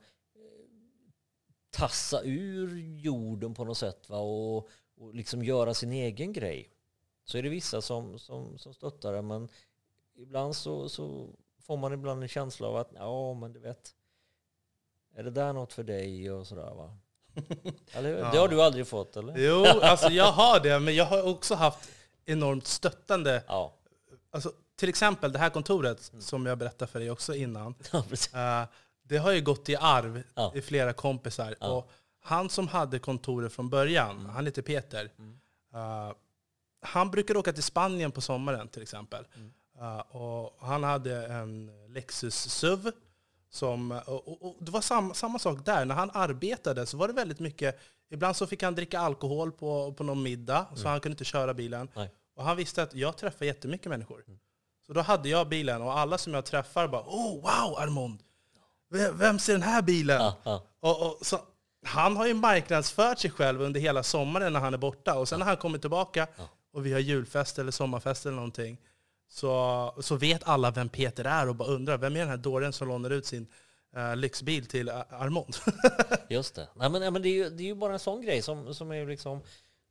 B: tassa ur jorden på något sätt va? Och, och liksom göra sin egen grej. Så är det vissa som, som, som stöttar det men ibland så, så får man ibland en känsla av att ja men du vet är det där något för dig och sådär va? *laughs* Eller,
A: Ja.
B: Det har du aldrig fått eller?
A: Jo, alltså jag har det, men jag har också haft enormt stöttande.
B: Ja,
A: Alltså, till exempel det här kontoret, som jag berättade för dig också innan. *laughs*
B: ja
A: det har ju gått i arv
B: Ja.
A: i flera kompisar.
B: Ja. Mm.
A: Och han som hade kontoret från början, han heter Peter. eh, han brukar åka till Spanien på sommaren till exempel.
B: Mm.
A: Eh, och han hade en Lexus SUV. Som, och, och, och det var samma, samma sak där. När han arbetade så var det väldigt mycket... Ibland så fick han dricka alkohol på, på någon middag, så han kunde inte köra bilen.
B: Mm. Nej.
A: Och han visste att jag träffar jättemycket människor. Så då hade jag bilen och alla som jag träffar bara ”Oh, wow Armond! Vem, ser den här bilen?”
B: Ja, ja.
A: och, och, så, Han har ju marknadsfört sig själv under hela sommaren när han är borta. Och sen när han kommer tillbaka och vi har julfest eller sommarfest eller någonting så, så vet alla vem Peter är och bara undrar vem är den här dåren som lånar ut sin uh, lyxbil till Armond? *laughs*
B: Just det. Nej, men, ja, men det, är ju, det är ju bara en sån grej som, som är liksom...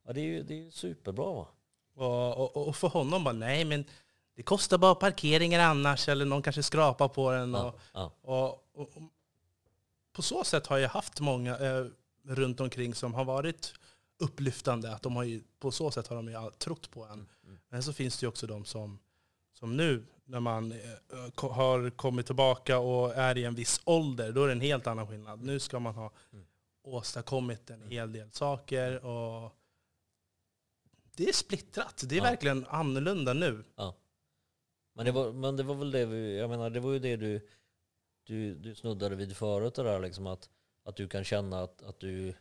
B: Ja, det är ju det är superbra va?
A: Och, och, och för honom bara, nej men det kostar bara parkeringar annars, eller någon kanske skrapar på den.
B: Ja,
A: Och,
B: ja.
A: och, och, och på så sätt har jag haft många eh, runt omkring som har varit upplyftande. Att de har ju, på så sätt har de ju trott på en. Men så finns det ju också de som, som nu, när man eh, ko- har kommit tillbaka och är i en viss ålder, då är det en helt annan skillnad. Nu ska man ha åstadkommit en hel del saker. och Det är splittrat. Det är
B: Ja.
A: verkligen annorlunda nu.
B: Ja. Men det, var, men det var väl det vi, jag menar det var ju det du, du, du snuddade vid förut det där liksom att, att du kan känna att, att du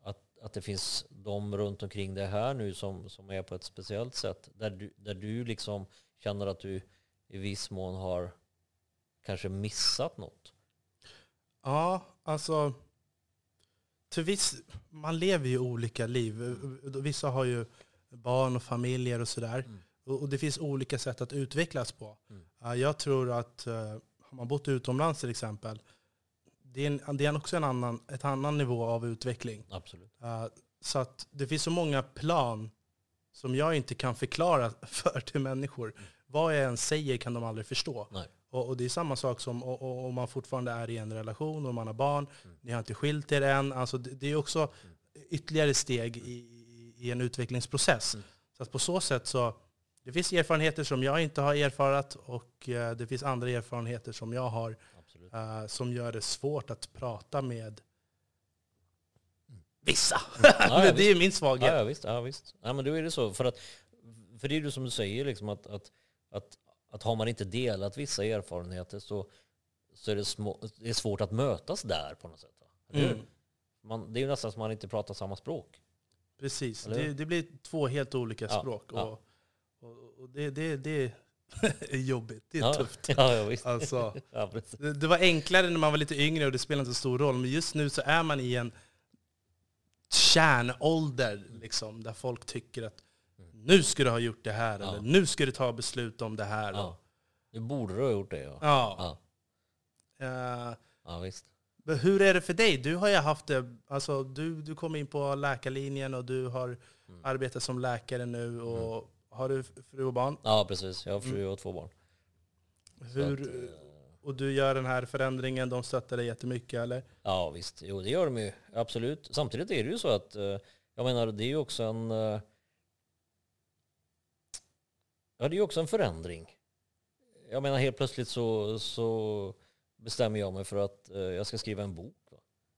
B: att, att det finns de runt omkring dig här nu som, som är på ett speciellt sätt där du, där du liksom känner att du i viss mån har kanske missat något.
A: Ja, alltså... Till viss, man lever ju olika liv. Vissa har ju barn och familjer och sådär.
B: Mm.
A: Och det finns olika sätt att utvecklas på.
B: Mm.
A: Ja, Jag tror att eh, har man bott utomlands till exempel, det är, en, det är också en annan, ett annan nivå av utveckling.
B: Absolut.
A: Eh, Så att det finns så många plan som jag inte kan förklara *laughs* för till människor. Vad jag än säger kan de aldrig förstå.
B: Nej.
A: Och, det är samma sak som om man fortfarande är i en relation och man har barn.
B: Mm.
A: Ni har inte skilt er än. Alltså det, är också ytterligare steg i, i- i en utvecklingsprocess.
B: Mm.
A: Så att på så sätt så, det finns erfarenheter som jag inte har erfarat och eh, det finns andra erfarenheter som jag har eh, som gör det svårt att prata med vissa. *laughs*
B: Ja, ja,
A: Men det är min svaghet.
B: Ja, ja visst. Ja, visst. Ja, men då är det så. För, att, för det är ju som du säger, liksom att, att, att, att har man inte delat vissa erfarenheter så, så är det, små, det är svårt att mötas där på något sätt.
A: Mm.
B: Man, det är ju nästan som man inte pratar samma språk.
A: Precis, det, det blir två helt olika
B: Ja,
A: språk.
B: ja.
A: Och, och, det, det, det *laughs* är jobbigt, det är
B: ja,
A: tufft.
B: Ja, ja, visst.
A: Alltså, *laughs*
B: Ja,
A: det, det var enklare när man var lite yngre och det spelade inte så stor roll. Men just nu så är man i en kärnålder liksom, där folk tycker att nu ska du ha gjort det här,
B: Ja.
A: eller nu ska du ta beslut om det här.
B: Ja. Nu borde du ha gjort det. Ja.
A: Ja.
B: Ja.
A: Eh,
B: ja, visst.
A: men hur är det för dig? Du har ju haft det, alltså, du, du kom in på läkarlinjen och du har
B: Mm.
A: arbetat som läkare nu. Och Har du fru och barn?
B: Ja, precis. Jag har fru och två barn.
A: Hur,
B: eh,
A: och du gör den här förändringen, de stöttar dig jättemycket eller?
B: Ja visst, jo det gör de ju. Absolut. Samtidigt är det ju så att, eh, jag menar det är ju också en... eh, Ja det är ju också en förändring. Jag menar helt plötsligt så, så bestämmer jag mig för att jag ska skriva en bok.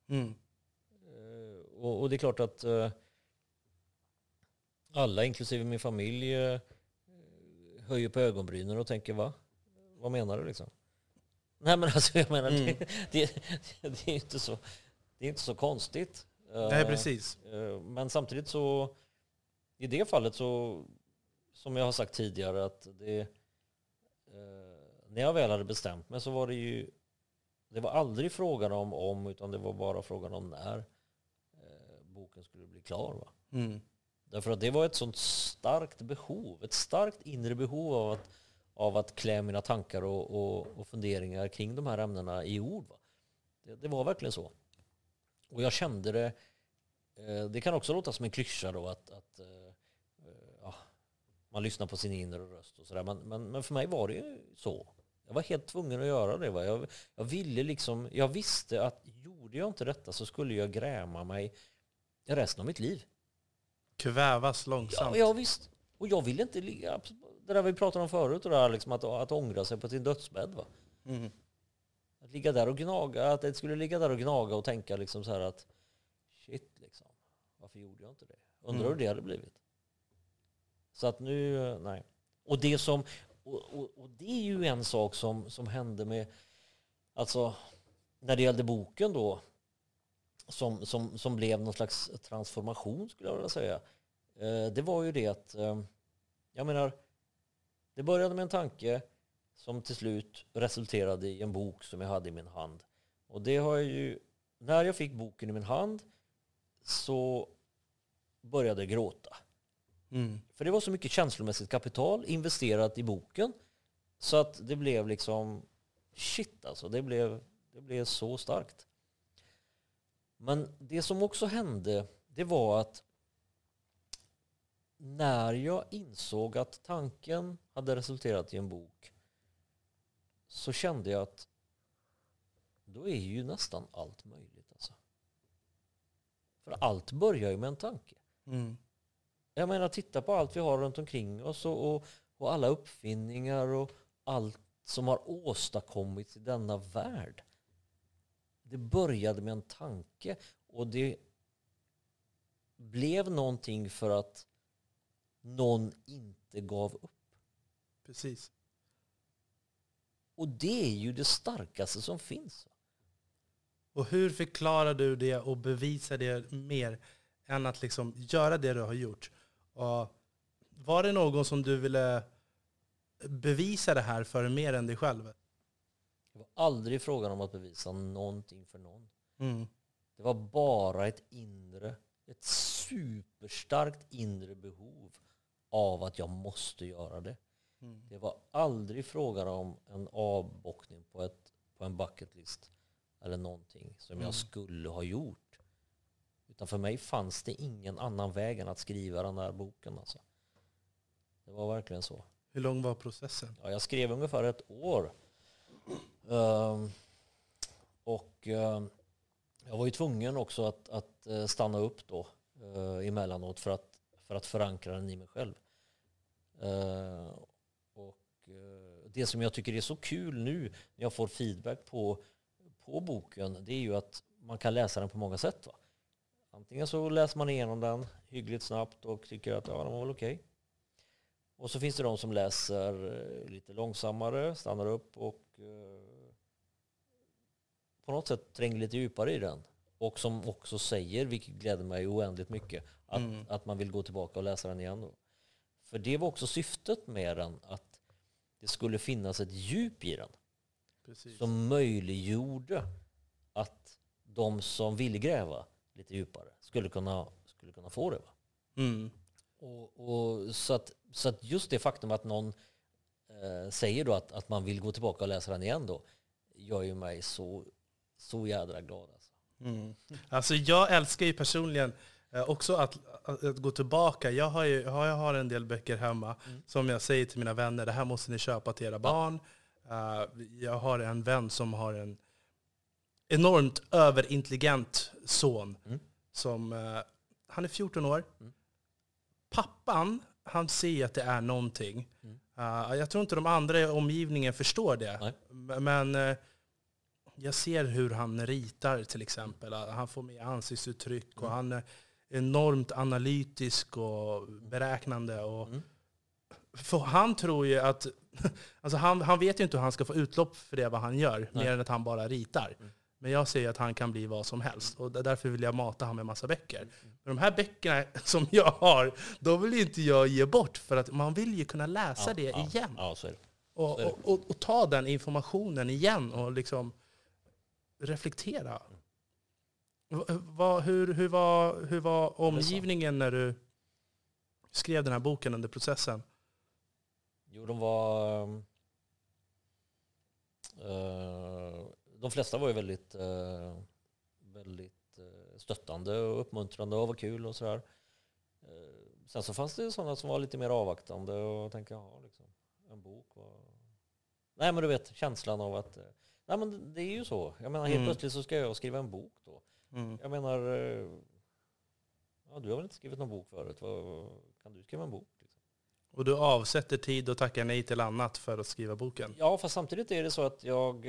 A: Mm.
B: Och, och det är klart att alla, inklusive min familj, eh, höjer på ögonbrynen och tänker va? Vad menar du liksom? Nej men alltså jag menar,
A: Mm.
B: det, det, det är inte så, det är inte så konstigt.
A: Nej,
B: Eh,
A: precis.
B: eh, Men samtidigt så, i det fallet så, som jag har sagt tidigare, att det, när jag väl hade bestämt mig så var det ju, det var aldrig frågan om om, utan det var bara frågan om när boken skulle bli klar. Va?
A: Mm.
B: Därför att det var ett sånt starkt behov, ett starkt inre behov av att, av att klä mina tankar och, och, och funderingar kring de här ämnena i ord. Va? Det, det var verkligen så. Och jag kände det, eh, det kan också låta som en klyscha då att, att eh, eh, ja, man lyssnar på sin inre röst och sådär. Men, men, men för mig var det ju så. Jag var helt tvungen att göra det. Va? Jag, jag ville liksom, jag visste att gjorde jag inte detta så skulle jag gräma mig resten av mitt liv.
A: Kvävas långsamt.
B: Ja, ja visst. Och jag ville inte ligga, det där vi pratade om förut, det där liksom att, att ångra sig på sin dödsbädd. Va?
A: Mm.
B: Att ligga där och gnaga, att det skulle ligga där och gnaga och tänka liksom så här att shit liksom, varför gjorde jag inte det? Undrar
A: Mm.
B: hur det hade blivit. Så att nu, nej. Och det som, och, och, och det är ju en sak som, som hände med, alltså när det gällde boken då, som, som, som blev någon slags transformation skulle jag vilja säga. Eh, det var ju det att, eh, jag menar, det började med en tanke som till slut resulterade i en bok som jag hade i min hand. Och det har jag ju, när jag fick boken i min hand så började jag gråta.
A: Mm.
B: För det var så mycket känslomässigt kapital investerat i boken så att det blev liksom shit alltså. Det blev, det blev så starkt. Men det som också hände det var att när jag insåg att tanken hade resulterat i en bok så kände jag att då är ju nästan allt möjligt. Alltså. För allt börjar ju med en tanke.
A: Mm.
B: Jag menar, titta på allt vi har runt omkring oss och, och, och alla uppfinningar och allt som har åstadkommits i denna värld. Det började med en tanke och det blev någonting för att någon inte gav upp.
A: Precis.
B: Och det är ju det starkaste som finns.
A: Och hur förklarar du det och bevisar det mer än att liksom göra det du har gjort? Och var det någon som du ville bevisa det här för mer än dig själv?
B: Det var aldrig frågan om att bevisa någonting för någon.
A: Mm.
B: Det var bara ett inre, ett superstarkt inre behov av att jag måste göra det.
A: Mm.
B: Det var aldrig frågan om en avbockning på, ett, på en bucket list eller någonting som
A: Mm.
B: jag skulle ha gjort. Utan för mig fanns det ingen annan väg än att skriva den här boken. Alltså. Det var verkligen så.
A: Hur lång var processen?
B: Ja, jag skrev ungefär ett år. Ehm, och ehm, jag var ju tvungen också att, att eh, stanna upp då uh, emellanåt för att, för att förankra den i mig själv. Ehm, och eh, det som jag tycker är så kul nu när jag får feedback på, på boken det är ju att man kan läsa den på många sätt. Va? Antingen så läser man igenom den hyggligt snabbt och tycker att ja, den var väl okej. Och så finns det de som läser lite långsammare, stannar upp och eh, på något sätt tränger lite djupare i den. Och som också säger, vilket gläder mig oändligt mycket, att,
A: Mm.
B: att man vill gå tillbaka och läsa den igen. Då. För det var också syftet med den, att det skulle finnas ett djup i den
A: Precis.
B: som möjliggjorde att de som ville gräva lite djupare skulle kunna, skulle kunna få det. Va?
A: Mm.
B: Och, och, så, att, så att just det faktum att någon eh, säger då att, att man vill gå tillbaka och läsa den igen då gör ju mig så, så jädra glad. Alltså.
A: Mm. Alltså jag älskar ju personligen eh, också att, att, att gå tillbaka. Jag har, ju, jag har- en del böcker hemma
B: Mm.
A: som jag säger till mina vänner, det här måste ni köpa till era barn. Eh, jag har en vän som har en enormt överintelligent son.
B: Mm.
A: Som, eh, han är 14 år.
B: Mm.
A: Pappan, han ser att det är någonting.
B: Mm.
A: Eh, jag tror inte de andra i omgivningen förstår det.
B: Nej.
A: Men eh, jag ser hur han ritar till exempel. Han får med ansiktsuttryck och
B: Mm.
A: han är enormt analytisk och beräknande. Och
B: Mm.
A: för han tror ju att... *laughs* Alltså han, han vet ju inte hur han ska få utlopp för det vad han gör,
B: Nej.
A: mer än att han bara ritar.
B: Mm.
A: Men jag ser att han kan bli vad som helst. Och därför vill jag mata honom med massa böcker.
B: Mm.
A: Men de här böckerna *laughs* som jag har, de vill inte jag ge bort. För att man vill ju kunna läsa
B: Ja,
A: det
B: ja,
A: igen.
B: Ja, det.
A: Och, och, och, och ta den informationen igen och liksom reflektera. Va, hur, hur, var, hur var omgivningen när du skrev den här boken under processen?
B: Jo, de var... eh, de flesta var ju väldigt, eh, väldigt eh, stöttande och uppmuntrande och vad kul och sådär. Eh, sen så fanns det sådana som var lite mer avvaktande och tänkte, ja, liksom, en bok. Och... Nej men du vet, känslan av att, eh, nej men det är ju så. Jag menar helt
A: Mm.
B: plötsligt så ska jag skriva en bok då.
A: Mm.
B: Jag menar, eh, ja, du har väl inte skrivit någon bok förut? Kan du skriva en bok? Liksom?
A: Och du avsätter tid och tackar nej till annat för att skriva boken.
B: Ja, fast samtidigt är det så att jag...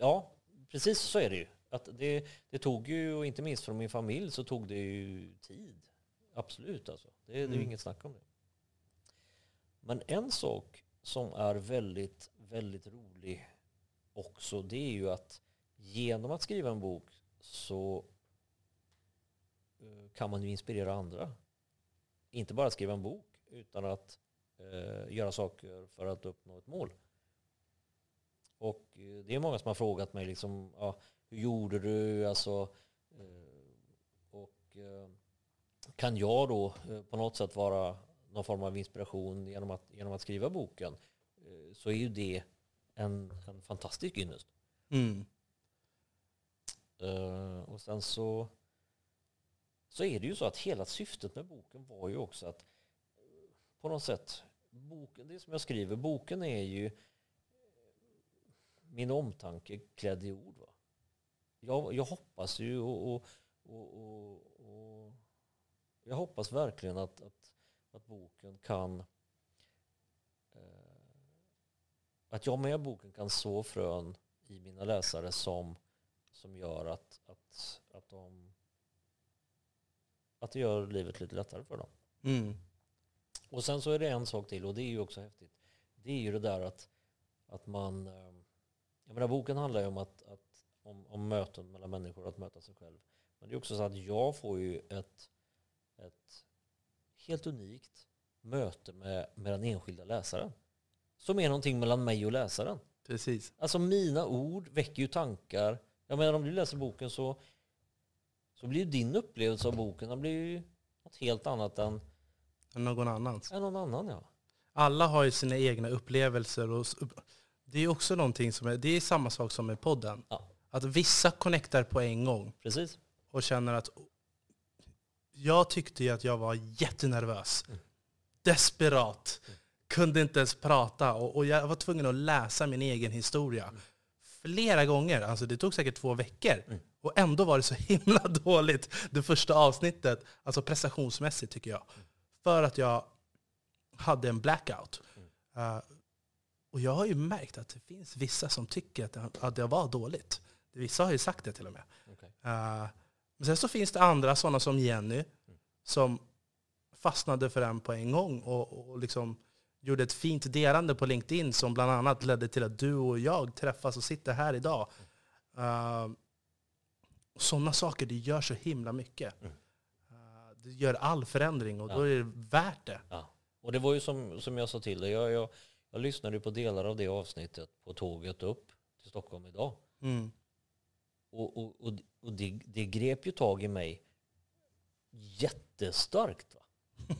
B: Ja, precis så är det ju. Att det, det tog ju, och inte minst från min familj, så tog det ju tid. Absolut alltså. Det, det är ju
A: Mm.
B: inget snack om det. Men en sak som är väldigt, väldigt rolig också, det är ju att genom att skriva en bok så eh, kan man ju inspirera andra. Inte bara skriva en bok, utan att eh, göra saker för att uppnå ett mål. Och eh, det är många som har frågat mig liksom, ja, hur gjorde du? Alltså, eh, och eh, kan jag då på något sätt vara någon form av inspiration genom att, genom att skriva boken så är ju det en, en fantastisk ynnest.
A: Mm.
B: Och sen så, så är det ju så att hela syftet med boken var ju också att på något sätt, boken, det som jag skriver, boken är ju min omtanke klädd i ord. Va? Jag, jag hoppas ju och, och, och, och, jag hoppas verkligen att, att, att boken kan eh, att jag med boken kan så frön i mina läsare som som gör att, att, att de att det gör livet lite lättare för dem.
A: Mm.
B: Och sen så är det en sak till och det är ju också häftigt. Det är ju det där att, att man... Jag menar boken handlar ju om, att, att, om, om möten mellan människor, att möta sig själv. Men det är också så att jag får ju ett, ett helt unikt möte med, med den enskilda läsaren. Som är någonting mellan mig och läsaren.
A: Precis.
B: Alltså mina ord väcker ju tankar. Jag menar om du läser boken så, så blir ju din upplevelse av boken den blir ju något helt annat än,
A: Än någon annans.
B: än någon annan. Ja.
A: Alla har ju sina egna upplevelser. Och det är också någonting som är, det är samma sak som med podden.
B: Ja.
A: Att vissa connectar på en gång
B: Precis.
A: och känner att jag tyckte ju att jag var jättenervös.
B: Mm.
A: Desperat. Kunde inte ens prata och, och jag var tvungen att läsa min egen historia. Flera gånger. Alltså det tog säkert två veckor.
B: Mm.
A: Och ändå var det så *laughs* himla dåligt det första avsnittet. Alltså prestationsmässigt tycker jag. För att jag hade en blackout. Uh, och jag har ju märkt att det finns vissa som tycker att det, att det var dåligt. Vissa har ju sagt det till och med.
B: Okej.
A: Uh, men sen så finns det andra, sådana som Jenny, som fastnade för den på en gång och, och liksom gjorde ett fint delande på LinkedIn som bland annat ledde till att du och jag träffas och sitter här idag. Uh, sådana saker, det gör så himla mycket.
B: Mm.
A: Uh, det gör all förändring och
B: Ja.
A: då är det värt det.
B: Ja. Och det var ju som, som jag sa till dig, jag, jag, jag lyssnade på delar av det avsnittet på tåget upp till Stockholm idag.
A: Mm.
B: Och, och, och, och det, det grep ju tag i mig jättestarkt. Va? *laughs*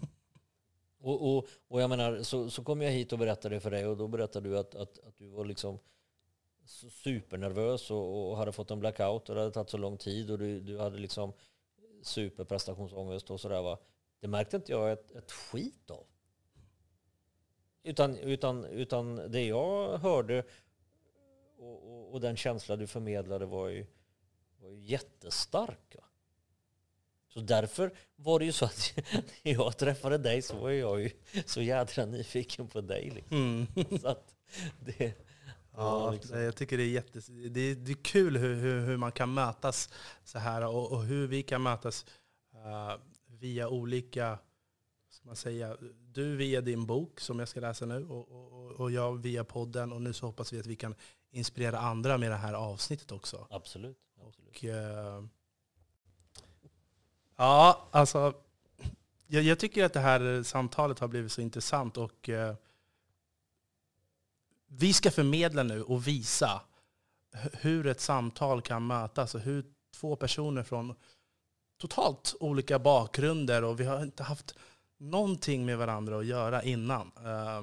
B: och, och, och jag menar, så, så kom jag hit och berättade det för dig och då berättade du att, att, att du var liksom supernervös och, och hade fått en blackout och det hade tagit så lång tid och du, du hade liksom superprestationsångest och sådär va. Det märkte inte jag ett, ett skit av. Utan, utan, utan det jag hörde och, och, och den känsla du förmedlade var ju, var ju jättestark. Va? Så därför var det ju så att *laughs* när jag träffade dig så var jag ju så jädra nyfiken på dig. Liksom.
A: Mm.
B: Så att det,
A: Ja,
B: liksom.
A: jag tycker det är, jättes, det är, det är kul hur, hur, hur man kan mötas så här och, och hur vi kan mötas eh, via olika, man säga, du via din bok som jag ska läsa nu och, och, och jag via podden och nu så hoppas vi att vi kan inspirera andra med det här avsnittet också.
B: absolut. absolut.
A: Och, eh, ja, alltså jag, jag tycker att det här samtalet har blivit så intressant och eh, vi ska förmedla nu och visa hu- hur ett samtal kan mötas och hur två personer från totalt olika bakgrunder och vi har inte haft någonting med varandra att göra innan. Eh,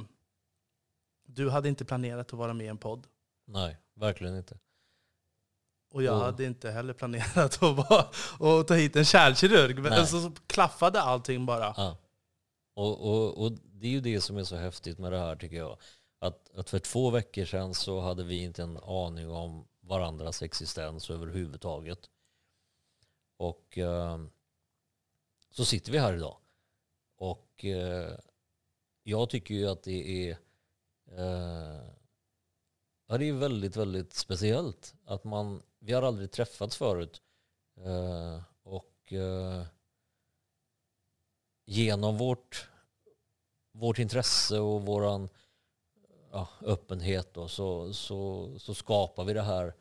A: Du hade inte planerat att vara med i en podd.
B: Nej, verkligen inte.
A: Och jag hade inte heller planerat att, vara, att ta hit en kärlkirurg. Men så klaffade allting bara.
B: Ja. Och, och, och det är ju det som är så häftigt med det här tycker jag. Att, att för två veckor sedan så hade vi inte en aning om varandras existens överhuvudtaget. Och eh, så sitter vi här idag. Och eh, jag tycker ju att det är, eh, ja, det är väldigt, väldigt speciellt. Att man, vi har aldrig träffats förut. Eh, och eh, genom vårt, vårt intresse och våran ja, öppenhet då, så, så, så skapar vi det här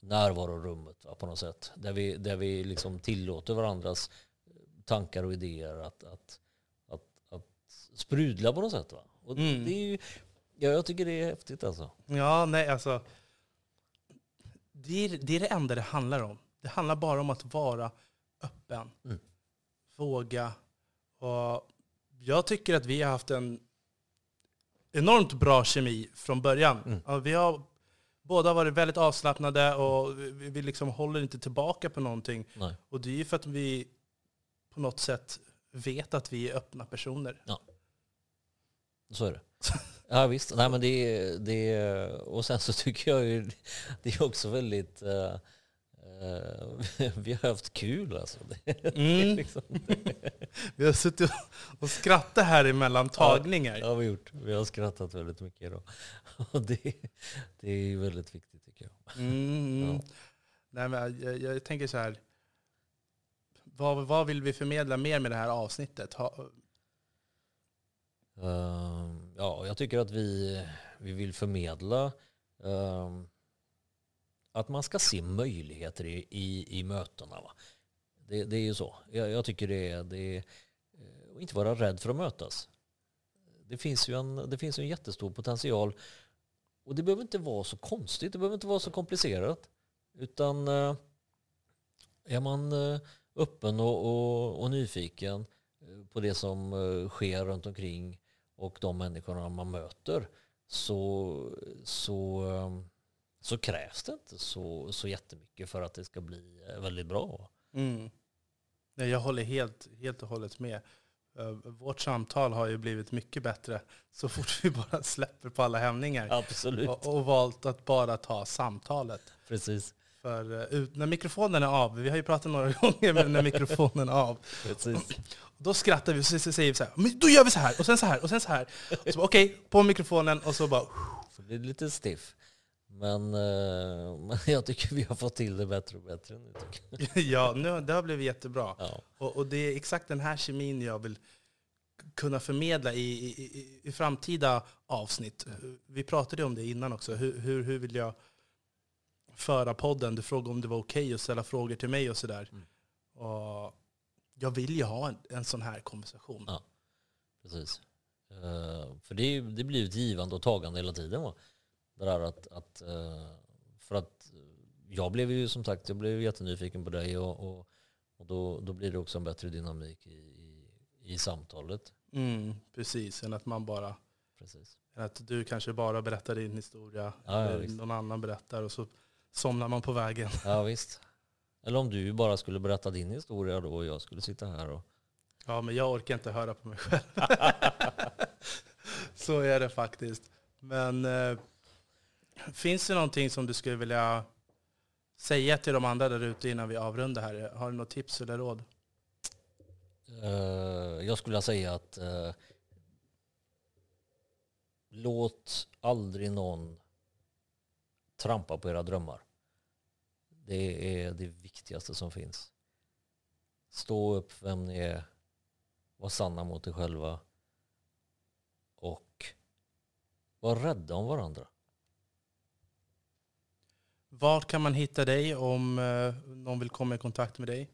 B: närvarorummet va, på något sätt. Där vi, där vi liksom tillåter varandras tankar och idéer att, att, att, att sprudla på något sätt. Va? Och
A: Mm.
B: det är ju, ja, jag tycker det är häftigt alltså.
A: Ja, nej alltså. Det är, det är det enda det handlar om. Det handlar bara om att vara öppen.
B: Mm.
A: Våga. Och jag tycker att vi har haft en enormt bra kemi från början.
B: Mm.
A: Ja, vi har båda varit väldigt avslappnade och vi, vi liksom håller inte tillbaka på någonting.
B: Nej.
A: Och det är ju för att vi på något sätt vet att vi är öppna personer.
B: Så är det. Ja visst. Nej, men det, är- det, och sen så tycker jag ju det är också väldigt eh, eh, *laughs* vi har haft kul alltså.
A: Mm. *laughs*
B: liksom,
A: Vi har suttit och skrattat här emellan tagningar.
B: det har vi gjort. Vi har skrattat väldigt mycket idag. *laughs* Och det, det är väldigt viktigt tycker jag.
A: Mm.
B: Ja.
A: Nej, men jag, jag tänker så här. Vad, vad vill vi förmedla mer med det här avsnittet? Ha,
B: Ehm, ja, jag tycker att vi, vi vill förmedla ehm, att man ska se möjligheter i, i, i mötena. Va? Det, det är ju så. Jag, jag tycker det är, det är och inte vara rädd för att mötas. Det finns ju en, det finns ju en jättestor potential och det behöver inte vara så konstigt, det behöver inte vara så komplicerat. Utan eh, är man eh, öppen och, och, och nyfiken eh, på det som eh, sker runt omkring och de människorna man möter så, så, eh, så krävs det inte så, så jättemycket för att det ska bli väldigt bra.
A: mm. Nej, jag håller helt, helt och hållet med. Vårt samtal har ju blivit mycket bättre så fort vi bara släpper på alla hämningar.
B: Absolut.
A: Och, och valt att bara ta samtalet.
B: Precis.
A: För eh, ut, när mikrofonen är av, vi har ju pratat några *laughs* gånger, men när mikrofonen är av,
B: Precis.
A: Då skrattar vi och så säger vi så här, men då gör vi så här, och sen så här, och sen så här. Och så bara, okej, på mikrofonen, och så bara,
B: Så blir det lite stiff. Men, eh, men *laughs* jag tycker vi har fått till det bättre och bättre nu. *laughs*
A: Ja, nu, det har blivit jättebra.
B: Ja.
A: Och, och det är exakt den här kemin jag vill kunna förmedla i, i, i, i framtida avsnitt. Vi pratade om det innan också. Hur, hur, hur vill jag föra podden? Du frågade om det var okej att ställa frågor till mig och sådär.
B: Mm.
A: Och jag vill ju ha en, en sån här konversation.
B: Ja. Precis. Eh, för det, det blir ett givande och tagande hela tiden. Va? Det där att, att, eh, för att jag blev ju som sagt jag blev jättenyfiken på dig och, och, och då, då blir det också en bättre dynamik i, i, i samtalet.
A: Mm, precis, än att man bara
B: Precis.
A: än att du kanske bara berättar din historia,
B: Ja,
A: eller någon annan berättar och så somnar man på vägen.
B: Ja visst. Eller om du bara skulle berätta din historia då och jag skulle sitta här och
A: Ja, men jag orkar inte höra på mig själv. *laughs* så är det faktiskt. Men eh, finns det någonting som du skulle vilja säga till de andra där ute innan vi avrundar här? Har du något tips eller råd?
B: Eh, jag skulle säga att eh, låt aldrig någon trampa på era drömmar. Det är det viktigaste som finns. Stå upp vem ni är. Var sanna mot er själva. Och var rädda om varandra.
A: Var kan man hitta dig om eh, någon vill komma i kontakt med dig?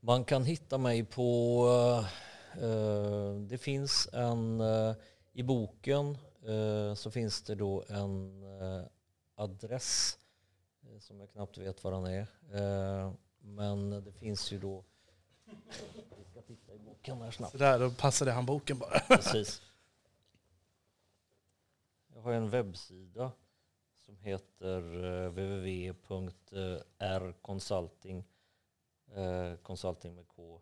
B: Man kan hitta mig på, eh, det finns en, eh, i boken eh, så finns det då en eh, adress eh, som jag knappt vet vad den är. Eh, men det finns ju då, vi ska titta i boken här snabbt.
A: Så där, då passade han boken bara. *laughs*
B: Precis. Jag har en webbsida som heter eh, www.rconsulting eh, consulting med K,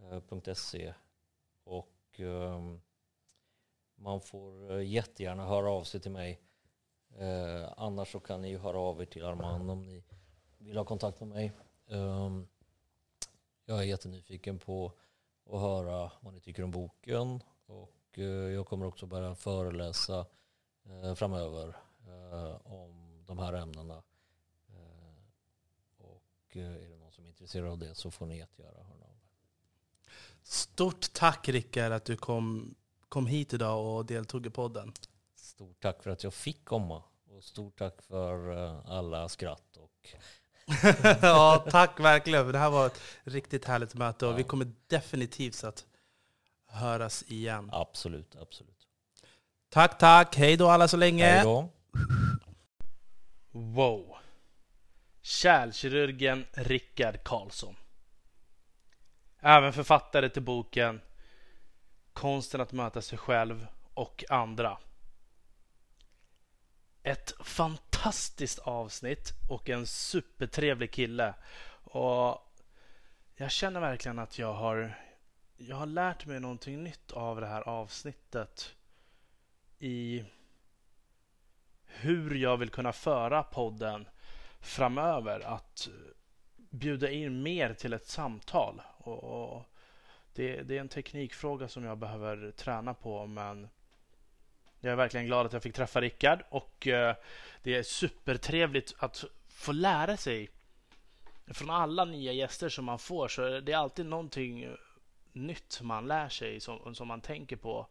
B: eh, .se och ehm, man får jättegärna höra av sig till mig. Eh, annars så kan ni ju höra av er till Armand om ni vill ha kontakt med mig. Um, jag är jättenyfiken på att höra vad ni tycker om boken och eh, jag kommer också börja föreläsa eh, framöver om de här ämnena. Och är det någon som är intresserad av det så får ni jättegärna höra av er.
C: Stort tack Rickard att du kom, kom hit idag och deltog i podden.
B: Stort tack för att jag fick komma. Och stort tack för alla skratt och *laughs*
C: ja, tack verkligen. Det här var ett riktigt härligt möte och ja. vi kommer definitivt att höras igen.
B: Absolut, absolut.
C: Tack, tack. Hej då alla så länge.
B: Hej då.
A: Wow. Kärlkirurgen Rickard Karlsson. Även författare till boken Konsten att möta sig själv och andra. Ett fantastiskt avsnitt och en supertrevlig kille. Och jag känner verkligen att jag har, jag har lärt mig någonting nytt av det här avsnittet. I hur jag vill kunna föra podden framöver. Att bjuda in mer till ett samtal. Och, det, det, är en teknikfråga som jag behöver träna på men jag är verkligen glad att jag fick träffa Rickard och eh, det är supertrevligt att få lära sig från alla nya gäster som man får så det är alltid någonting nytt man lär sig som, som man tänker på.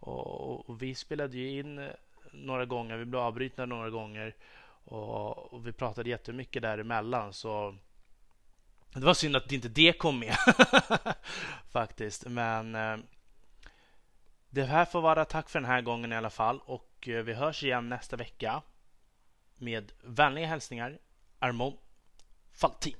A: Och, och vi spelade ju in några gånger, vi blev avbrutna några gånger och, och vi pratade jättemycket däremellan så det var synd att inte det kom med *laughs* faktiskt. Men eh, det här får vara tack för den här gången i alla fall och eh, vi hörs igen nästa vecka med vänliga hälsningar Armon Faltin.